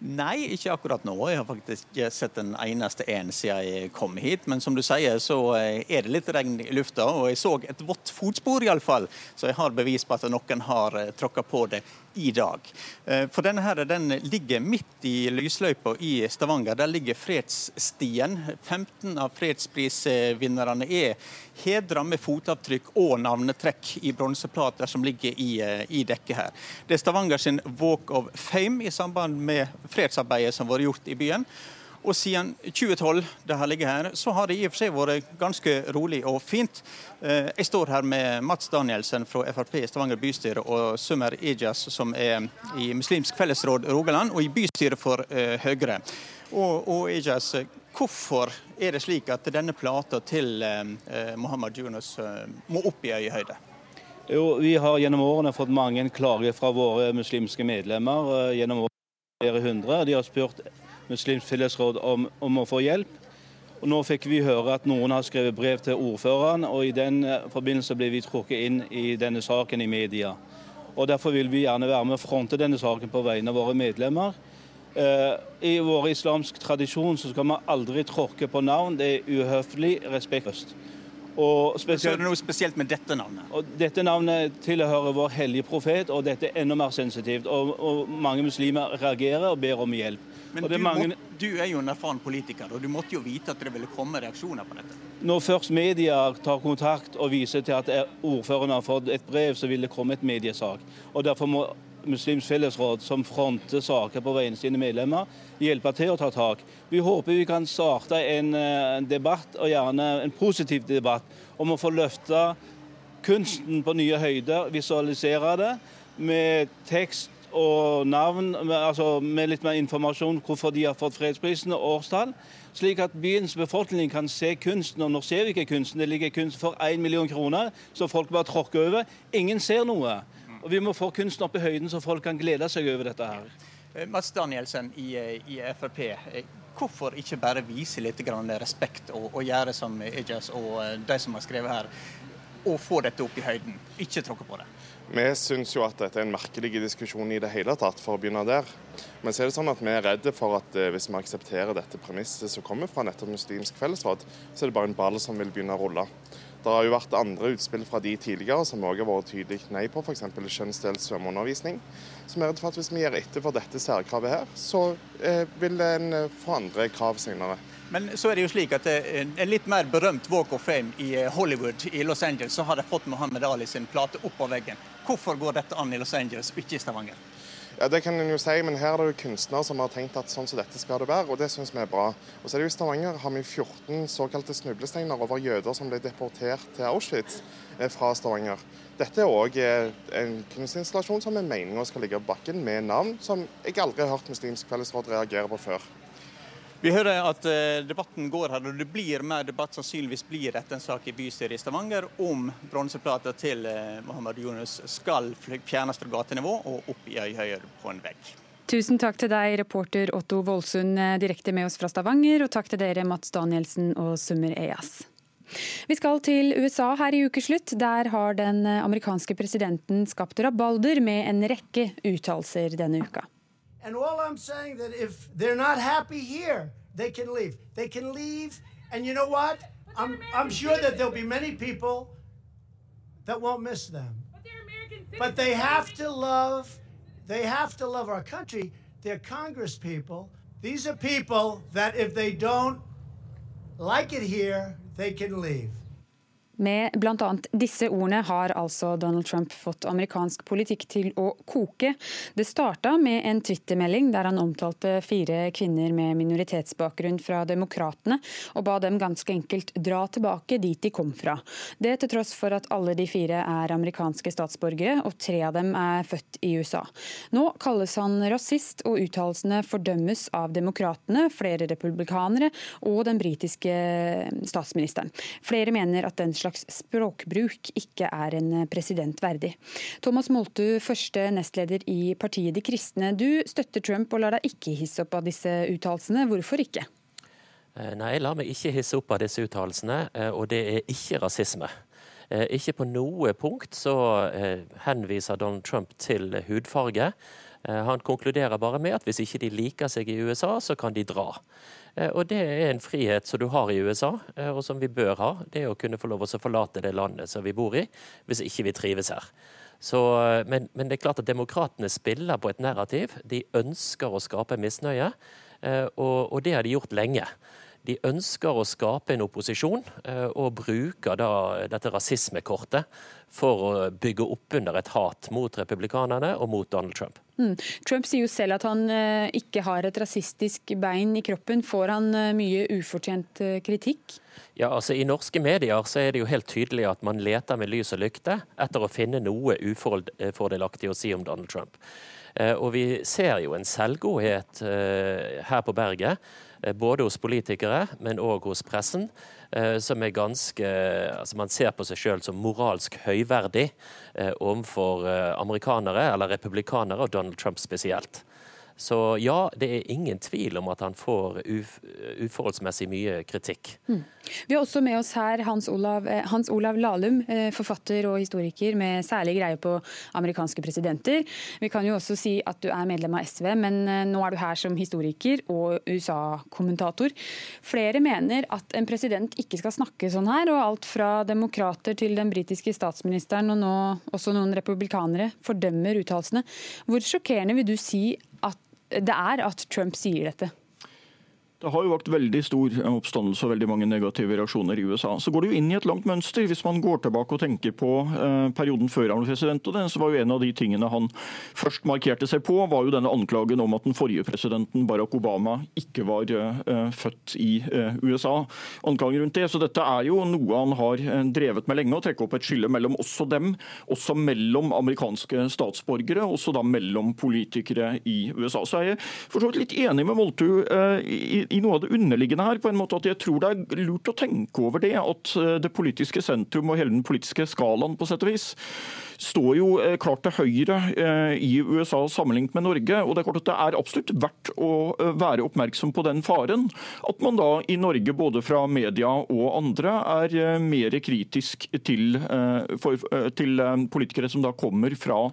Nei, ikke akkurat nå. Jeg har faktisk sett en eneste en siden jeg kom hit. Men som du sier, så eh, er det litt regn i lufta, og jeg så et vått fotspor iallfall. Så jeg har bevis på at noen har eh, tråkka på det i dag. Eh, for denne her, den ligger midt i lysløypa i Stavanger. Der ligger Fredsstien. 15 av fredsprisvinnerne er hedra med fotavtrykk og navnetrekk i bronseplater som ligger i, eh, i dekket her. Det er Stavanger sin Walk of Fame i samband med fredsarbeidet som har vært gjort i byen. Og siden 2012, det her ligger her, så har det i og for seg vært ganske rolig og fint. Eh, jeg står her med Mats Danielsen fra Frp i Stavanger bystyre og Summer Ejas, som er i Muslimsk fellesråd Rogaland og i bystyret for uh, Høyre. Og, og Ijas, hvorfor er det slik at denne plata til eh, Mohammed Yunus eh, må opp i øyehøyde? Jo, Vi har gjennom årene fått mange klager fra våre muslimske medlemmer. gjennom flere hundre. De har spurt Muslimsk fellesråd om, om, å få hjelp. Og Nå fikk vi høre at noen har skrevet brev til ordføreren, og i den eh, forbindelse ble vi trukket inn i denne saken i media. Og Derfor vil vi gjerne være med å fronte denne saken på vegne av våre medlemmer. Eh, I vår islamsk tradisjon så skal man aldri tråkke på navn. Det er uhøflig, respektløst. Og spesielt, det noe spesielt med dette navnet? Og dette navnet tilhører vår hellige profet, og dette er enda mer sensitivt. Og, og mange muslimer reagerer og ber om hjelp. Men du, det mange- må, du er jo en erfaren politiker, og du måtte jo vite at det ville komme reaksjoner på dette. Når først media tar kontakt og viser til at ordføreren har fått et brev, så vil det komme et mediesak. Og Derfor må Muslims fellesråd, som fronter saker på vegne av sine medlemmer, hjelpe til å ta tak. Vi håper vi kan starte en, eh, debatt, og gjerne en positiv debatt, om å få løfte kunsten på nye høyder, visualisere det med tekst og navn, altså med litt mer informasjon hvorfor de har fått fredsprisen og årstall. Slik at byens befolkning kan se kunsten. Og nå ser vi ikke kunsten. Det ligger kunst for 1 million kroner, så folk bare tråkker over. Ingen ser noe. Og Vi må få kunsten opp i høyden, så folk kan glede seg over dette her. Mads Mats Danielsen i, eh, i Frp. eh, Hvorfor ikke bare vise litt grann respekt og, og gjøre som Ejas og eh, de som har skrevet her, og få dette opp i høyden? Ikke tråkke på det. Vi syns jo at dette er en merkelig diskusjon i det hele tatt, for å begynne der. Men så er det sånn at vi er redde for at eh, hvis vi aksepterer dette premisset som kommer fra nettopp Muslimsk fellesråd, så er det bare en ball som vil begynne å rulle. Det har jo vært andre utspill fra de tidligere som òg har vært tydelig nei på, f.eks. kjønnsdelt svømmeundervisning. Vi er redd for at hvis vi gir etter for dette særkravet her, så eh, vil en eh, få andre krav senere. Men så er det jo slik at eh, en litt mer berømt Walk of Fame i eh, Hollywood i Los Angeles, så har de fått Mohammed Ali sin plate opp på veggen. Hvorfor går dette an i Los Angeles ikke i Stavanger? Ja, Det kan en jo si, men her er det jo kunstnere som har tenkt at sånn som dette skal det være, og det syns vi er bra. Og så er det jo I Stavanger har vi 14 såkalte snublesteiner over jøder som ble deportert til Auschwitz eh, fra Stavanger. Dette er òg en kunstinstallasjon som er meninga skal ligge på bakken, med navn som jeg aldri har hørt Muslimsk fellesråd reagere på før. Vi hører at eh, debatten går her, og det blir mer debatt. Sannsynligvis blir dette en sak i bystyret i Stavanger om bronseplater til eh, Mohammed Yunus skal fjernes fra gatenivå og opp i øyhøyde på en vegg. Tusen takk til deg, reporter Otto Voldsund eh, direkte med oss fra Stavanger, og takk til dere Mats Danielsen og Summer Eyas. Vi skal til USA her i ukeslutt. Der har den amerikanske presidenten skapt rabalder med en rekke uttalelser denne uka. And all I'm saying that if they're not happy here, they can leave. They can leave, and you know what? I'm I'm sure that there'll be many people that won't miss them. But they have to love they have to love our country. They're Congress people. These are people that if they don't like it here, they can leave. Med bl.a. disse ordene har altså Donald Trump fått amerikansk politikk til å koke. Det starta med en twittermelding der han omtalte fire kvinner med minoritetsbakgrunn fra Demokratene, og ba dem ganske enkelt dra tilbake dit de kom fra. Det til tross for at alle de fire er amerikanske statsborgere, og tre av dem er født i USA. Nå kalles han rasist, og uttalelsene fordømmes av demokratene, flere republikanere og den britiske statsministeren. Flere mener at den slags språkbruk ikke er en president verdig. Thomas Moltu, første nestleder i partiet De kristne. Du støtter Trump og lar deg ikke hisse opp av disse uttalelsene. Hvorfor ikke? Eh, Nei, jeg lar meg ikke hisse opp av disse uttalelsene, eh, og det er ikke rasisme. Eh, Ikke på noe punkt så henviser Donald Trump til hudfarge. Han konkluderer bare med at hvis ikke de liker seg i USA, så kan de dra. Eh, Og det er en frihet som du har i USA, eh, og som vi bør ha. Det er å kunne få lov å forlate det landet som vi bor i, hvis ikke vi trives her. Så, eh, men, men det er klart at demokratene spiller på et narrativ. De ønsker å skape misnøye, og, og det har de gjort lenge. De ønsker å skape en opposisjon, eh, og bruker da dette rasismekortet for å bygge opp under et hat mot republikanerne og mot Donald Trump. Mm. Trump sier jo selv at han eh, ikke har et rasistisk bein i kroppen. Får han eh, mye ufortjent kritikk? Ja, altså I norske medier så er det jo helt tydelig at man leter med lys og lykte etter å finne noe ufordelaktig å si om Donald Trump. Og vi ser jo en selvgodhet her på berget, både hos politikere, men òg hos pressen, eh, som er ganske altså Man ser på seg sjøl som moralsk høyverdig eh, overfor eh, amerikanere, eller republikanere, og Donald Trump spesielt. Så ja, det er ingen tvil om at han får uf uforholdsmessig mye kritikk. Mm. Vi har også med oss her Hans Olav, eh, Hans Olav Lahlum, eh, forfatter og historiker med særlig greie på amerikanske presidenter. Vi kan jo også si at du er medlem av SV, men eh, nå er du her som historiker og USA-kommentator. Flere mener at en president ikke skal snakke sånn her, og alt fra demokrater til den britiske statsministeren og nå også noen republikanere fordømmer uttalelsene. Hvor sjokkerende vil du si det er at Trump sier dette? Det har jo vært veldig stor oppstandelse og veldig mange negative reaksjoner i USA. Så går det jo inn i et langt mønster. Hvis man går tilbake og tenker på eh, perioden før han ble president, og den, så var jo en av de tingene han først markerte seg på, var jo denne anklagen om at den forrige presidenten, Barack Obama, ikke var eh, født i eh, USA. Anklagen rundt det. Så dette er jo noe han har eh, drevet med lenge, å trekke opp et skille mellom også dem, også mellom amerikanske statsborgere, også da mellom politikere i USA. Så er jeg for så vidt litt enig med Moltu eh, i, i noe av det underliggende her. på en måte at Jeg tror det er lurt å tenke over det, at eh, det politiske sentrum og hele den politiske skalaen på sett og vis står jo eh, klart til høyre eh, i USA sammenlignet med Norge. og Det er klart at det er absolutt verdt å være oppmerksom på den faren. At man da i Norge, både fra media og andre, er mer kritisk til, til politikere som da kommer fra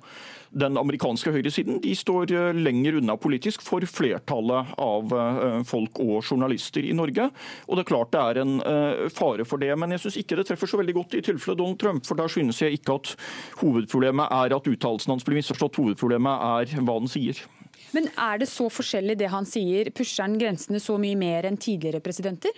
den amerikanske høyresiden de står eh, lenger unna politisk for flertallet av eh, folk og journalister i Norge. Og det er klart det er en eh, fare for det. Men jeg syns ikke det treffer så veldig godt i tilfellet Donald Trump. For der synes jeg ikke at hovedproblemet er at uttalelsen hans blir misforstått. Hovedproblemet er hva han sier. Men er det så forskjellig det han sier? Pusher han grensene så mye mer enn tidligere presidenter?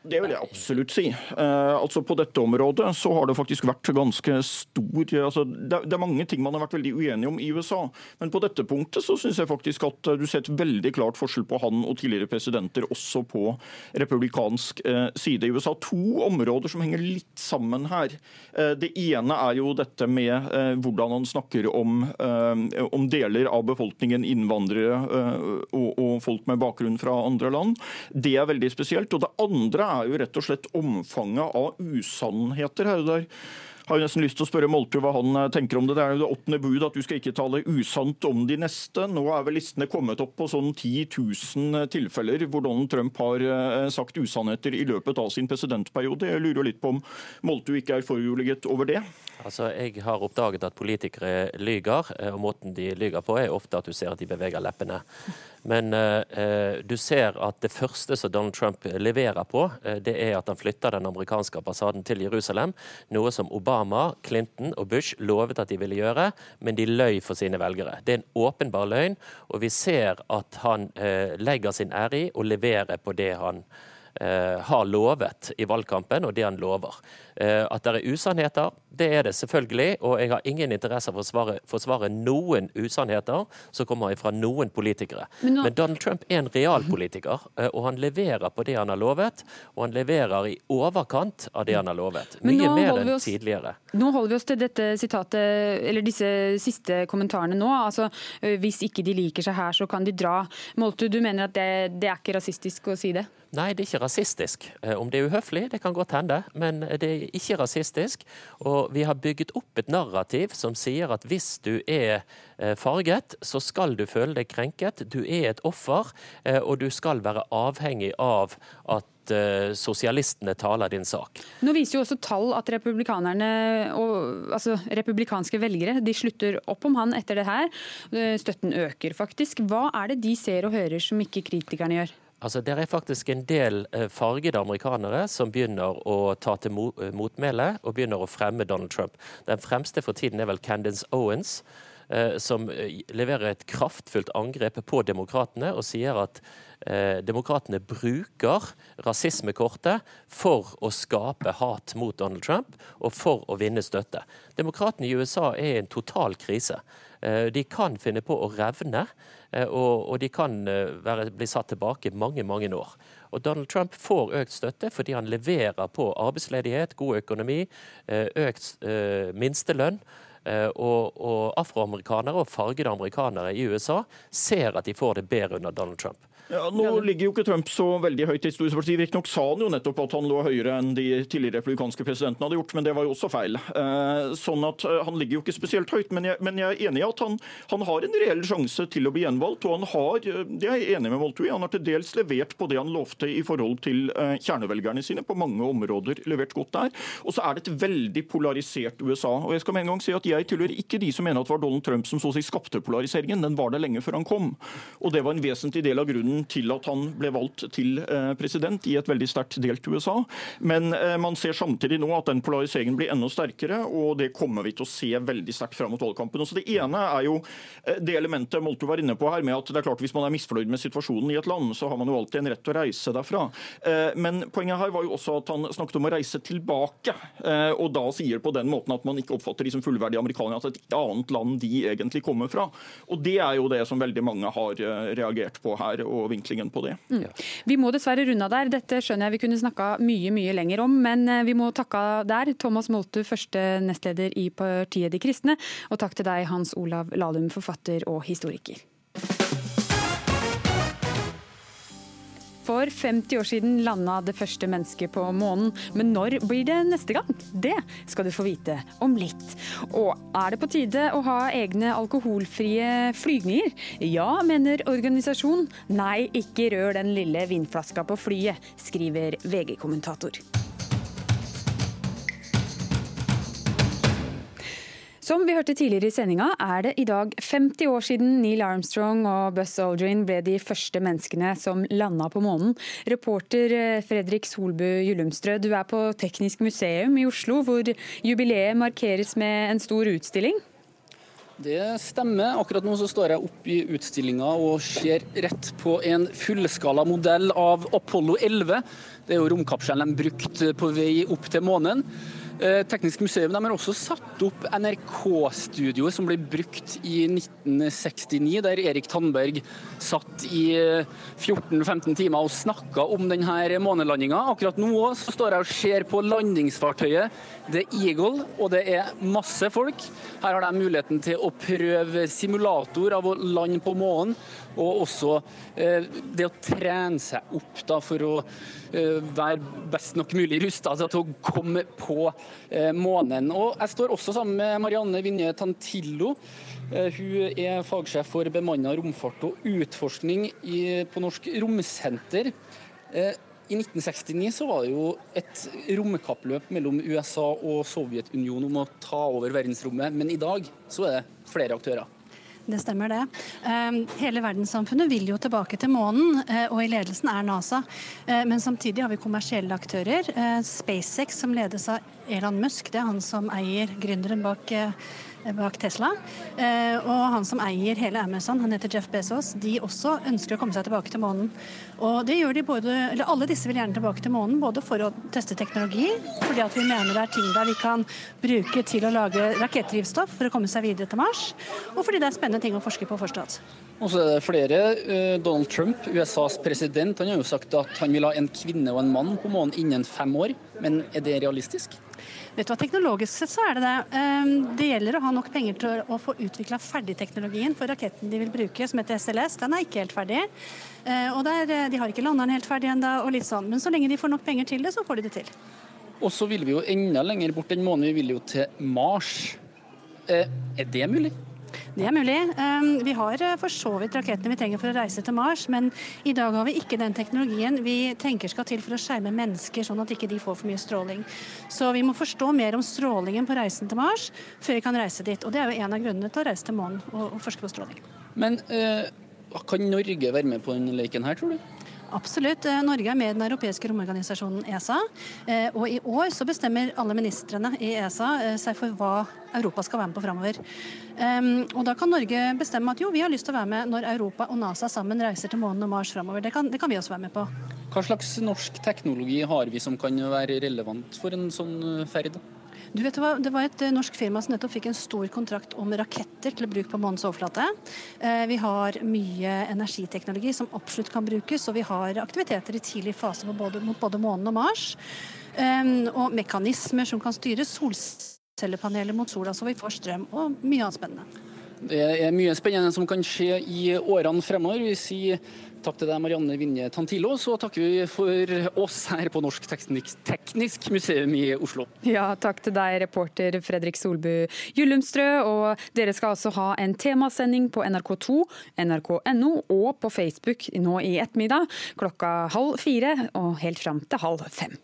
Det vil jeg absolutt si. Eh, altså På dette området så har det faktisk vært ganske stor altså det, det, er mange ting man har vært veldig uenige om i USA, men på dette punktet så syns jeg faktisk at du ser et veldig klart forskjell på han og tidligere presidenter også på republikansk eh, side i USA. To områder som henger litt sammen her. Eh, det ene er jo dette med eh, hvordan han snakker om, eh, om, deler av befolkningen, innvandrere eh, og, og folk med bakgrunn fra andre land. Det er veldig spesielt. og det andre er jo rett og slett omfanget av usannheter her. Der har jo nesten lyst til å spørre Moltu hva han eh, tenker om det. Det er jo det åttende bud at du skal ikke tale usant om de neste. Nå er vel listene kommet opp på sånn 10 000 tilfeller hvor Donald Trump har eh, sagt usannheter i løpet av sin presidentperiode. Jeg lurer litt på om Moltu ikke er foruroliget over det? Altså, Jeg har oppdaget at politikere lyger, eh, og måten de lyger på er ofte at du ser at de beveger leppene. Men eh, du ser at det første som Donald Trump leverer på, eh, det er at han flytter den amerikanske ambassaden til Jerusalem. Noe som Obama, Clinton og Bush lovet at de ville gjøre, men de løy for sine velgere. Det er en åpenbar løgn, og vi ser at han eh, legger sin ære i å levere på det han eh, har lovet i valgkampen, og det han lover. Eh, at det er usannheter, det er det selvfølgelig. Og jeg har ingen interesse av å forsvare, forsvare noen usannheter som kommer fra noen politikere. Men, nå... Men, Donald Trump er en realpolitiker, eh, og han leverer på det han har lovet. Og han leverer i overkant av det han har lovet. Mye mer enn oss, tidligere. Nå holder vi oss til dette sitatet, eller disse siste kommentarene nå. Altså, eh, hvis ikke de liker seg her, så kan de dra. Molte, du mener at det, det er ikke rasistisk å si det? Nei, det er ikke rasistisk. Om det er uhøflig, det kan godt hende. Men det er ikke rasistisk. Og vi har bygget opp et narrativ som sier at hvis du er eh, farget, så skal du føle deg krenket. Du er et offer, eh, og du skal være avhengig av at eh, sosialistene taler din sak. Nå viser jo også tall at republikanerne og altså republikanske velgere de slutter opp om han etter det her. Støtten øker faktisk. Hva er det de ser og hører som ikke kritikerne gjør? Altså, Det er faktisk en del eh, fargede amerikanere som begynner å ta til eh, motmæle og begynner å fremme Donald Trump. Den fremste for tiden er vel Candace Owens, som leverer et kraftfullt angrep på demokratene og sier at eh, demokratene bruker rasismekortet for å skape hat mot Donald Trump og for å vinne støtte. Demokratene i USA er i en total krise. Eh, de kan finne på å revne Eh, og, de kan eh, være, bli satt tilbake mange, mange år. Og Donald Trump får økt støtte fordi han leverer på arbeidsledighet, god økonomi, eh, økt minstelønn. Og, og afroamerikanere og fargede amerikanere i USA ser at de får det bedre under Donald Trump. Ja, nå ligger jo ikke Trump så veldig høyt i historisk parti. Riktignok sa han jo nettopp at han lå høyere enn de tidligere republikanske presidentene hadde gjort, men det var jo også feil. Eh, sånn at eh, Han ligger jo ikke spesielt høyt, men jeg, men jeg er enig i at han, han, har en reell sjanse til å bli gjenvalgt. Og han har, eh, det er jeg enig med Moltui, han har til dels levert på det han lovte i forhold til kjernevelgerne sine. På mange områder levert godt der. Og så er det et veldig polarisert USA. Og jeg skal med en gang si at jeg tilhører ikke de som mener at det var Donald Trump som så å si skapte polariseringen. Den var der lenge før han kom. Og det var en vesentlig del av grunnen grunnen til at han ble valgt til eh, president i et veldig sterkt delt USA. Men eh, man ser samtidig nå at den polariseringen blir enda sterkere, og det kommer vi til å se veldig sterkt fram mot valgkampen. Så Det ene er jo det elementet Molto var inne på her, med at det er klart hvis man er misfornøyd med situasjonen i et land, så har man jo alltid en rett til å reise derfra. Men poenget her var jo også at han snakket om å reise tilbake, og da sier på den måten at man ikke oppfatter de som fullverdige amerikanere, at et annet land de egentlig kommer fra. Og Det er jo det som veldig mange har reagert på her, og vinklingen på det. Mm. Vi må dessverre runde av der. Dette skjønner jeg vi kunne snakka mye mye lenger om, men eh, vi må takke der. Thomas Moltu, første nestleder i partiet De kristne, og takk til deg, Hans Olav Lahlum, forfatter og historiker. For 50 år siden landa det første mennesket på månen, men når blir det neste gang? Det skal du få vite om litt. Og er det på tide å ha egne alkoholfrie flygninger? Ja, mener organisasjonen. Nei, ikke rør den lille vinflaska på flyet, skriver VG-kommentator. Som vi hørte tidligere i sendinga, er det i dag 50 år siden Neil Armstrong og Buzz Aldrin ble de første menneskene som landa på månen. Reporter eh, Fredrik Solbu Gyllumstrø, du er på Teknisk museum i Oslo, hvor jubileet markeres med en stor utstilling? Det stemmer. Akkurat nå så står jeg oppe i utstillinga og ser rett på en fullskala modell av Apollo 11. Det er jo romkapselen de brukte på vei opp til månen. Eh, Teknisk museum har også satt opp NRK-studioet som ble brukt i 1969, der Erik Tandberg satt i 14-15 timer og snakka om denne månelandinga. Akkurat nå så står jeg og ser på landingsfartøyet The Eagle, og det er masse folk. Her har de muligheten til å prøve simulator av å lande på månen, og også eh, det å trene seg opp da, for å eh, være best nok mulig rusta til å komme på eh, månen. Og Jeg står også sammen med Marianne Vinje Tantillo. Hun er fagsjef for bemanna romfart og utforskning i, på Norsk Romsenter. I 1969 så var det jo et romkappløp mellom USA og Sovjetunionen om å ta over verdensrommet, men i dag så er det flere aktører. Det stemmer det. Ehm, hele verdenssamfunnet vil jo tilbake til månen, eh, og i ledelsen er NASA. Eh, men samtidig har vi kommersielle aktører. Eh, SpaceX, som ledes av Elon Musk, det er han som eier gründeren bak bak Tesla. Eh, og han som eier hele Amazon, han heter Jeff Bezos, de også ønsker å komme seg tilbake til månen. Og det gjør de både, eller Alle disse vil gjerne tilbake til månen, både for å teste teknologi, fordi at vi mener det er ting der vi kan bruke til å lage rakettdrivstoff for å komme seg videre til Mars, og fordi det er spennende ting å forske på fortsatt. Og så er det flere. Eh, Donald Trump, USAs president, han har jo sagt at han vil ha en kvinne og en mann på månen innen fem år. Men er det realistisk? Vet du hva, Teknologisk sett så er det det. Ehm, det gjelder å ha nok penger til å få utvikla ferdigteknologien for raketten de vil bruke, som heter SLS. Den er ikke helt ferdig. Eh, og der, eh, De har ikke landa den helt ferdig ennå, og litt sånn. Men så lenge de får nok penger til det, så får de det til. Og så vil vi jo enda lenger bort enn månen. Vi vil jo til Mars. Eh, er det mulig? Det er mulig. Ehm, vi har eh, for så vidt rakettene vi trenger for å reise til Mars, men i dag har vi ikke den teknologien vi tenker skal til for å skjerme mennesker, sånn at ikke de får for mye stråling. Så vi må forstå mer om strålingen på reisen til Mars før vi kan reise dit. Og det er jo en av grunnene til å reise til månen og, forske på stråling. Men øh, kan Norge være med på denne leken her, tror du? Absolutt. Eh, Norge er med i den europeiske romorganisasjonen ESA. Eh, og i år så bestemmer alle ministrene i ESA eh, seg for hva Europa skal være med på framover. Og da kan Norge bestemme at jo, vi har lyst til å være med når Europa og NASA sammen reiser til månen og Mars framover. Det, det, kan vi også være med på. Hva slags norsk teknologi har vi som kan være relevant for en sånn ferd? Du vet hva, Det var et eh, norsk firma som nettopp fikk en stor kontrakt om raketter til bruk på månens overflate. Eh, vi har mye energiteknologi som absolutt kan brukes, og vi har aktiviteter i tidlig fase både, mot både månen og Mars. Eh, og mekanismer som kan styre solcellepaneler mot sola, så vi får strøm, og mye annet spennende. Det er mye spennende som kan skje i årene fremover. Vi sier takk til deg, Marianne Vinje Tantilo. Så takker vi for oss her på Norsk Teknisk, museum i Oslo. Ja, takk til deg, reporter Fredrik Solbu Gyllumstrø. Og dere skal altså ha en temasending på NRK2, nrk.no og på Facebook nå i ettermiddag klokka halv fire og helt fram til halv fem.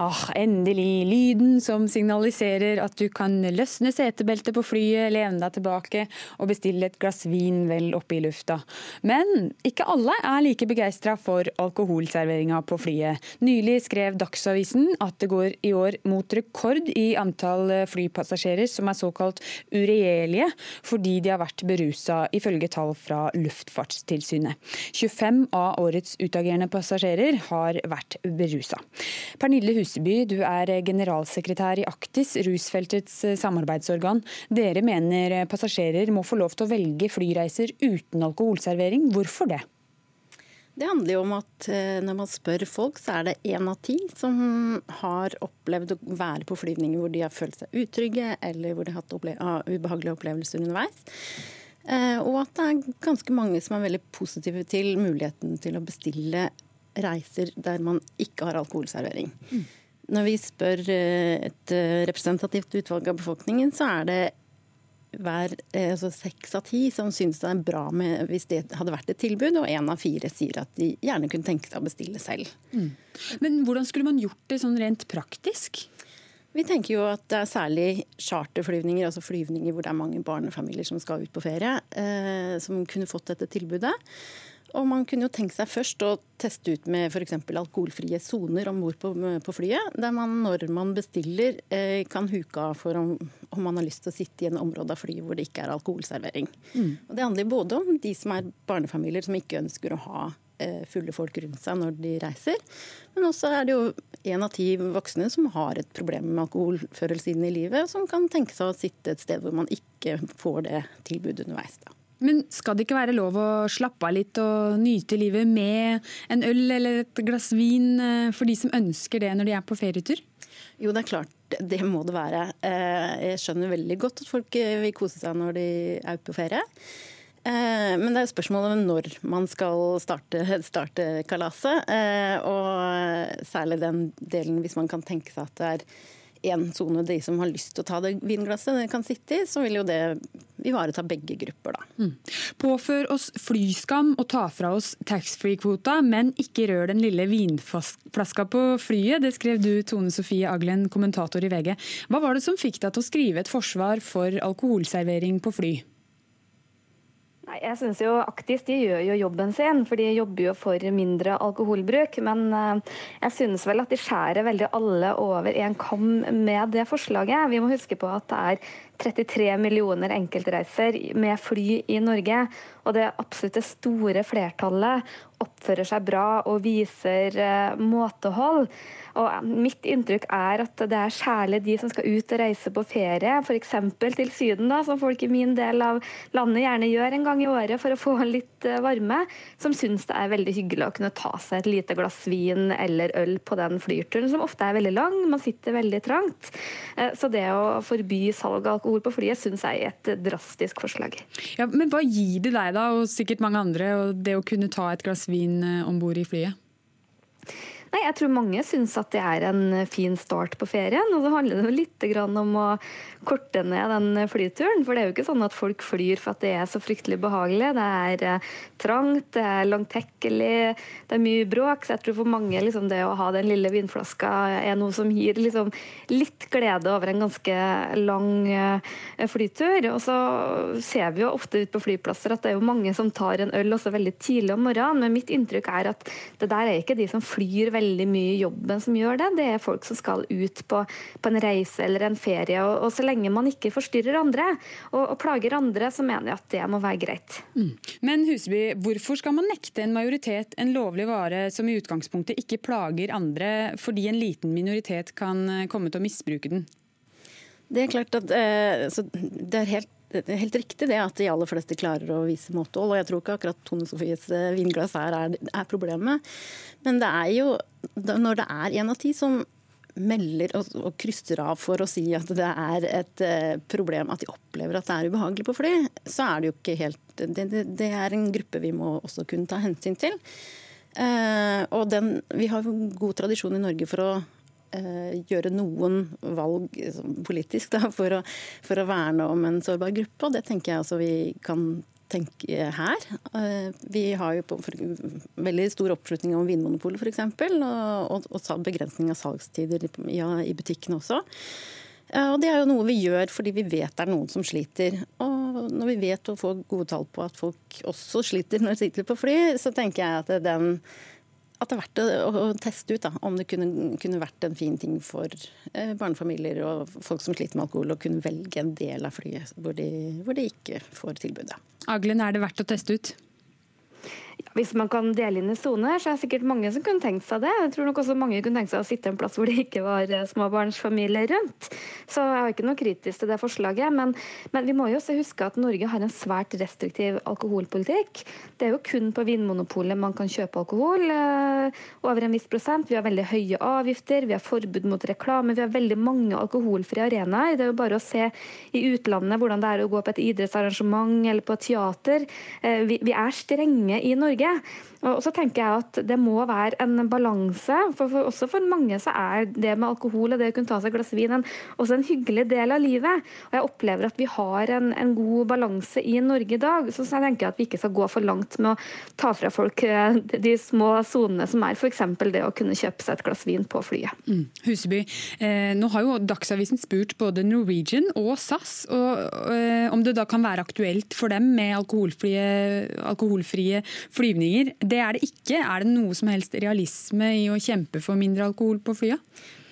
Ah, endelig. Lyden som signaliserer at du kan løsne setebeltet på flyet, lene deg tilbake og bestille et glass vin vel oppe i lufta. Men ikke alle er like begeistra for alkoholserveringa på flyet. Nylig skrev Dagsavisen at det går i år mot rekord i antall flypassasjerer som er såkalt uregjerlige fordi de har vært berusa, ifølge tall fra Luftfartstilsynet. 25 av årets utagerende passasjerer har vært berusa. Pernille Hus Huseby, du er generalsekretær i Aktis, rusfeltets eh, samarbeidsorgan. Dere mener passasjerer må få lov til å velge flyreiser uten alkoholservering. Hvorfor det? Det handler jo om at eh, når man spør folk, så er det én av ti som har opplevd å være på flyvninger hvor de har følt seg utrygge, eller hvor de har hatt opple ubehagelige opplevelser underveis. Eh, og at det er ganske mange som er veldig positive til muligheten til å bestille reiser der man ikke har alkoholservering. Mm. Når vi spør eh, et eh, representativt utvalg av befolkningen, så er det hver eh, altså seks av ti som syns det er bra med, hvis det hadde vært et tilbud, og én av fire sier at de gjerne kunne tenke seg å bestille selv. Mm. Men hvordan skulle man gjort det sånn rent praktisk? Vi tenker jo at det er særlig charterflyvninger, altså flyvninger hvor det er mange barnefamilier som skal ut på ferie, eh, som kunne fått dette tilbudet. Og man kunne jo tenkt seg først å teste ut med f.eks. alkoholfrie soner om bord på, på, flyet, der man når man bestiller eh, kan huke av for om, om, man har lyst til å sitte i en område av flyet hvor det ikke er alkoholservering. Mm. Og Det handler både om de som er barnefamilier som ikke ønsker å ha eh, fulle folk rundt seg når de reiser, men også er det jo en av ti voksne som har et problem med alkoholførelse inn i livet, som kan tenke seg å sitte et sted hvor man ikke får det tilbudet underveis. da. Men skal det ikke være lov å slappe av litt og nyte livet med en øl eller et glass vin eh, for de som ønsker det når de er på ferietur? Jo, det er klart. Det må det være. Eh, jeg skjønner veldig godt at folk eh, vil kose seg når de er på ferie. Men det er jo spørsmålet om når man skal starte, starte kalaset. Og særlig den delen hvis man kan tenke seg at det er én sone de som har lyst til å ta det vinglasset, det kan sitte i, så vil jo det ivareta begge grupper, da. Mm. Påfør oss flyskam og ta fra oss taxfree-kvota, men ikke rør den lille vinflaska på flyet. Det skrev du, Tone Sofie Aglen, kommentator i VG. Hva var det som fikk deg til å skrive et forsvar for alkoholservering på fly? Nei, jeg synes jo Aktis de gjør jo jobben sin, for de jobber jo for mindre alkoholbruk. Men eh, jeg synes vel at de skjærer veldig alle over en kam med det forslaget. Vi må huske på at det er 33 millioner enkeltreiser med fly i Norge. Og det absolutt store flertallet oppfører seg bra og viser uh, måtehold. Og mitt inntrykk er at det er særlig de som skal ut og reise på ferie, f.eks. til Syden, da, som folk i min del av landet gjerne gjør en gang i året for å få litt uh, varme, som syns det er veldig hyggelig å kunne ta seg et lite glass vin eller øl på den flyturen, som ofte er veldig lang. Man sitter veldig trangt. Så det å forby salg av alkohol alkohol på flyet, syns jeg er et drastisk forslag. Ja, men hva gir det deg, da, og sikkert mange andre, det å kunne ta et glass vin eh, om bord i flyet? Nei, Jeg tror mange syns at det er en fin start på ferien. Og så handler det jo litt om å korte ned den flyturen. For det er jo ikke sånn at folk flyr for at det er så fryktelig behagelig. Det er eh, trangt, det er langtekkelig, det er mye bråk. Så jeg tror for mange liksom, det å ha den lille vinflaska er noe som gir liksom, litt glede over en ganske lang eh, flytur. Og så ser vi jo ofte ut på flyplasser at det er jo mange som tar en øl også veldig tidlig om morgenen. Men mitt inntrykk er at det der er ikke de som flyr veldig veldig mye i jobben som gjør det. Det er folk som skal ut på, på en reise eller en ferie. Og, og, så lenge man ikke forstyrrer andre og, og, plager andre, så mener jeg at det må være greit. Mm. Men Huseby, hvorfor skal man nekte en majoritet en lovlig vare som i utgangspunktet ikke plager andre, fordi en liten minoritet kan komme til å misbruke den? Det er klart at eh, det er helt det er helt riktig det at de aller fleste klarer å vise måtehold. Og jeg tror ikke akkurat Tone Sofies eh, vinglass her er, er, problemet. Men det er jo når det er én av ti som melder og, og, krysser av for å si at det er et uh, problem at de opplever at det er ubehagelig på fly, så er det jo ikke helt Det, det, det er en gruppe vi må også kunne ta hensyn til. Uh, og den, vi har god tradisjon i Norge for å Eh, gjøre noen valg politisk da, for, å, for, å, verne om en sårbar gruppe. Og det tenker jeg altså vi kan tenke her. Eh, vi har jo på veldig stor oppslutning om Vinmonopolet f.eks. Og, og, og begrensning av salgstider i, i butikkene også. Og Det er jo noe vi gjør fordi vi vet det er noen som sliter. Og når vi vet og får gode tall på at folk også sliter når de sitter på fly, så tenker jeg at den at det er verdt å, å teste ut da, om det kunne, kunne, vært en fin ting for eh, barnefamilier og folk som sliter med alkohol, å kunne velge en del av flyet hvor de, hvor de ikke får tilbudet. Aglen, er det verdt å teste ut? Hvis man kan dele inn i soner, så er det sikkert mange som kunne tenkt seg det. Jeg tror nok også mange kunne tenkt seg å sitte en plass hvor det ikke var eh, småbarnsfamilier rundt. Så jeg har ikke noe kritisk til det forslaget. Men, men, vi må jo også huske at Norge har en svært restriktiv alkoholpolitikk. Det er jo kun på Vinmonopolet man kan kjøpe alkohol eh, over en viss prosent. Vi har veldig høye avgifter, vi har forbud mot reklame, vi har veldig mange alkoholfrie arenaer. Det er jo bare å se i utlandet hvordan det er å gå på et idrettsarrangement eller på et teater. Eh, vi, vi er strenge i Norge. Og så tenker jeg at Det må være en balanse. For, for, også for mange så er det med alkohol og det å kunne ta seg et glass vin en, også en hyggelig del av livet. Og Jeg opplever at vi har en, en god balanse i Norge i dag. Så jeg tenker at vi ikke skal gå for langt med å ta fra folk eh, de små sonene som er f.eks. det å kunne kjøpe seg et glass vin på flyet. Mm. Huseby, eh, nå har jo Dagsavisen spurt både Norwegian og SAS og, eh, om det da kan være aktuelt for dem med alkoholfrie, alkoholfrie flyvninger. Det er det ikke. Er det noe som helst realisme i å kjempe for mindre alkohol på flya?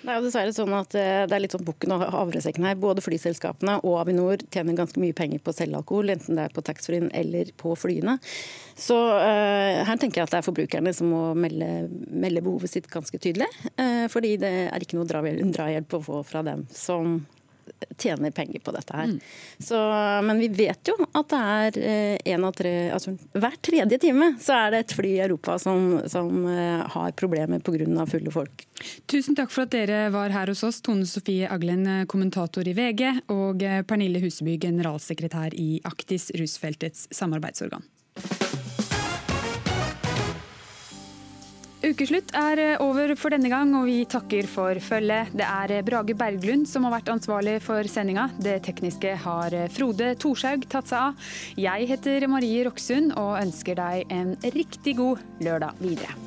Det er dessverre sånn at eh, det er litt sånn bukken og havresekken her. Både flyselskapene og Avinor tjener ganske mye penger på å selge alkohol, enten det er på taxfree eller på flyene. Så uh, her tenker jeg at det er forbrukerne som må melde, melde behovet sitt ganske tydelig. Uh, fordi det er ikke noe drahjelp å få fra dem som tjener penger på dette her. Mm. Så, men vi vet jo at det er eh, av tre altså Hver tredje time så er det et fly i Europa som, som eh, har problemer pga. fulle folk. Tusen takk for at dere var her hos oss, Tone Sofie Aglen, kommentator i VG, og Pernille Huseby, generalsekretær i Aktis, rusfeltets samarbeidsorgan. Ukeslutt er eh, over for denne gang, og vi takker for følget. Det er eh, Brage Berglund som har vært ansvarlig for sendinga. Det tekniske har eh, Frode Thorshaug tatt seg av. Jeg heter Marie Roksund og ønsker deg en riktig god lørdag videre.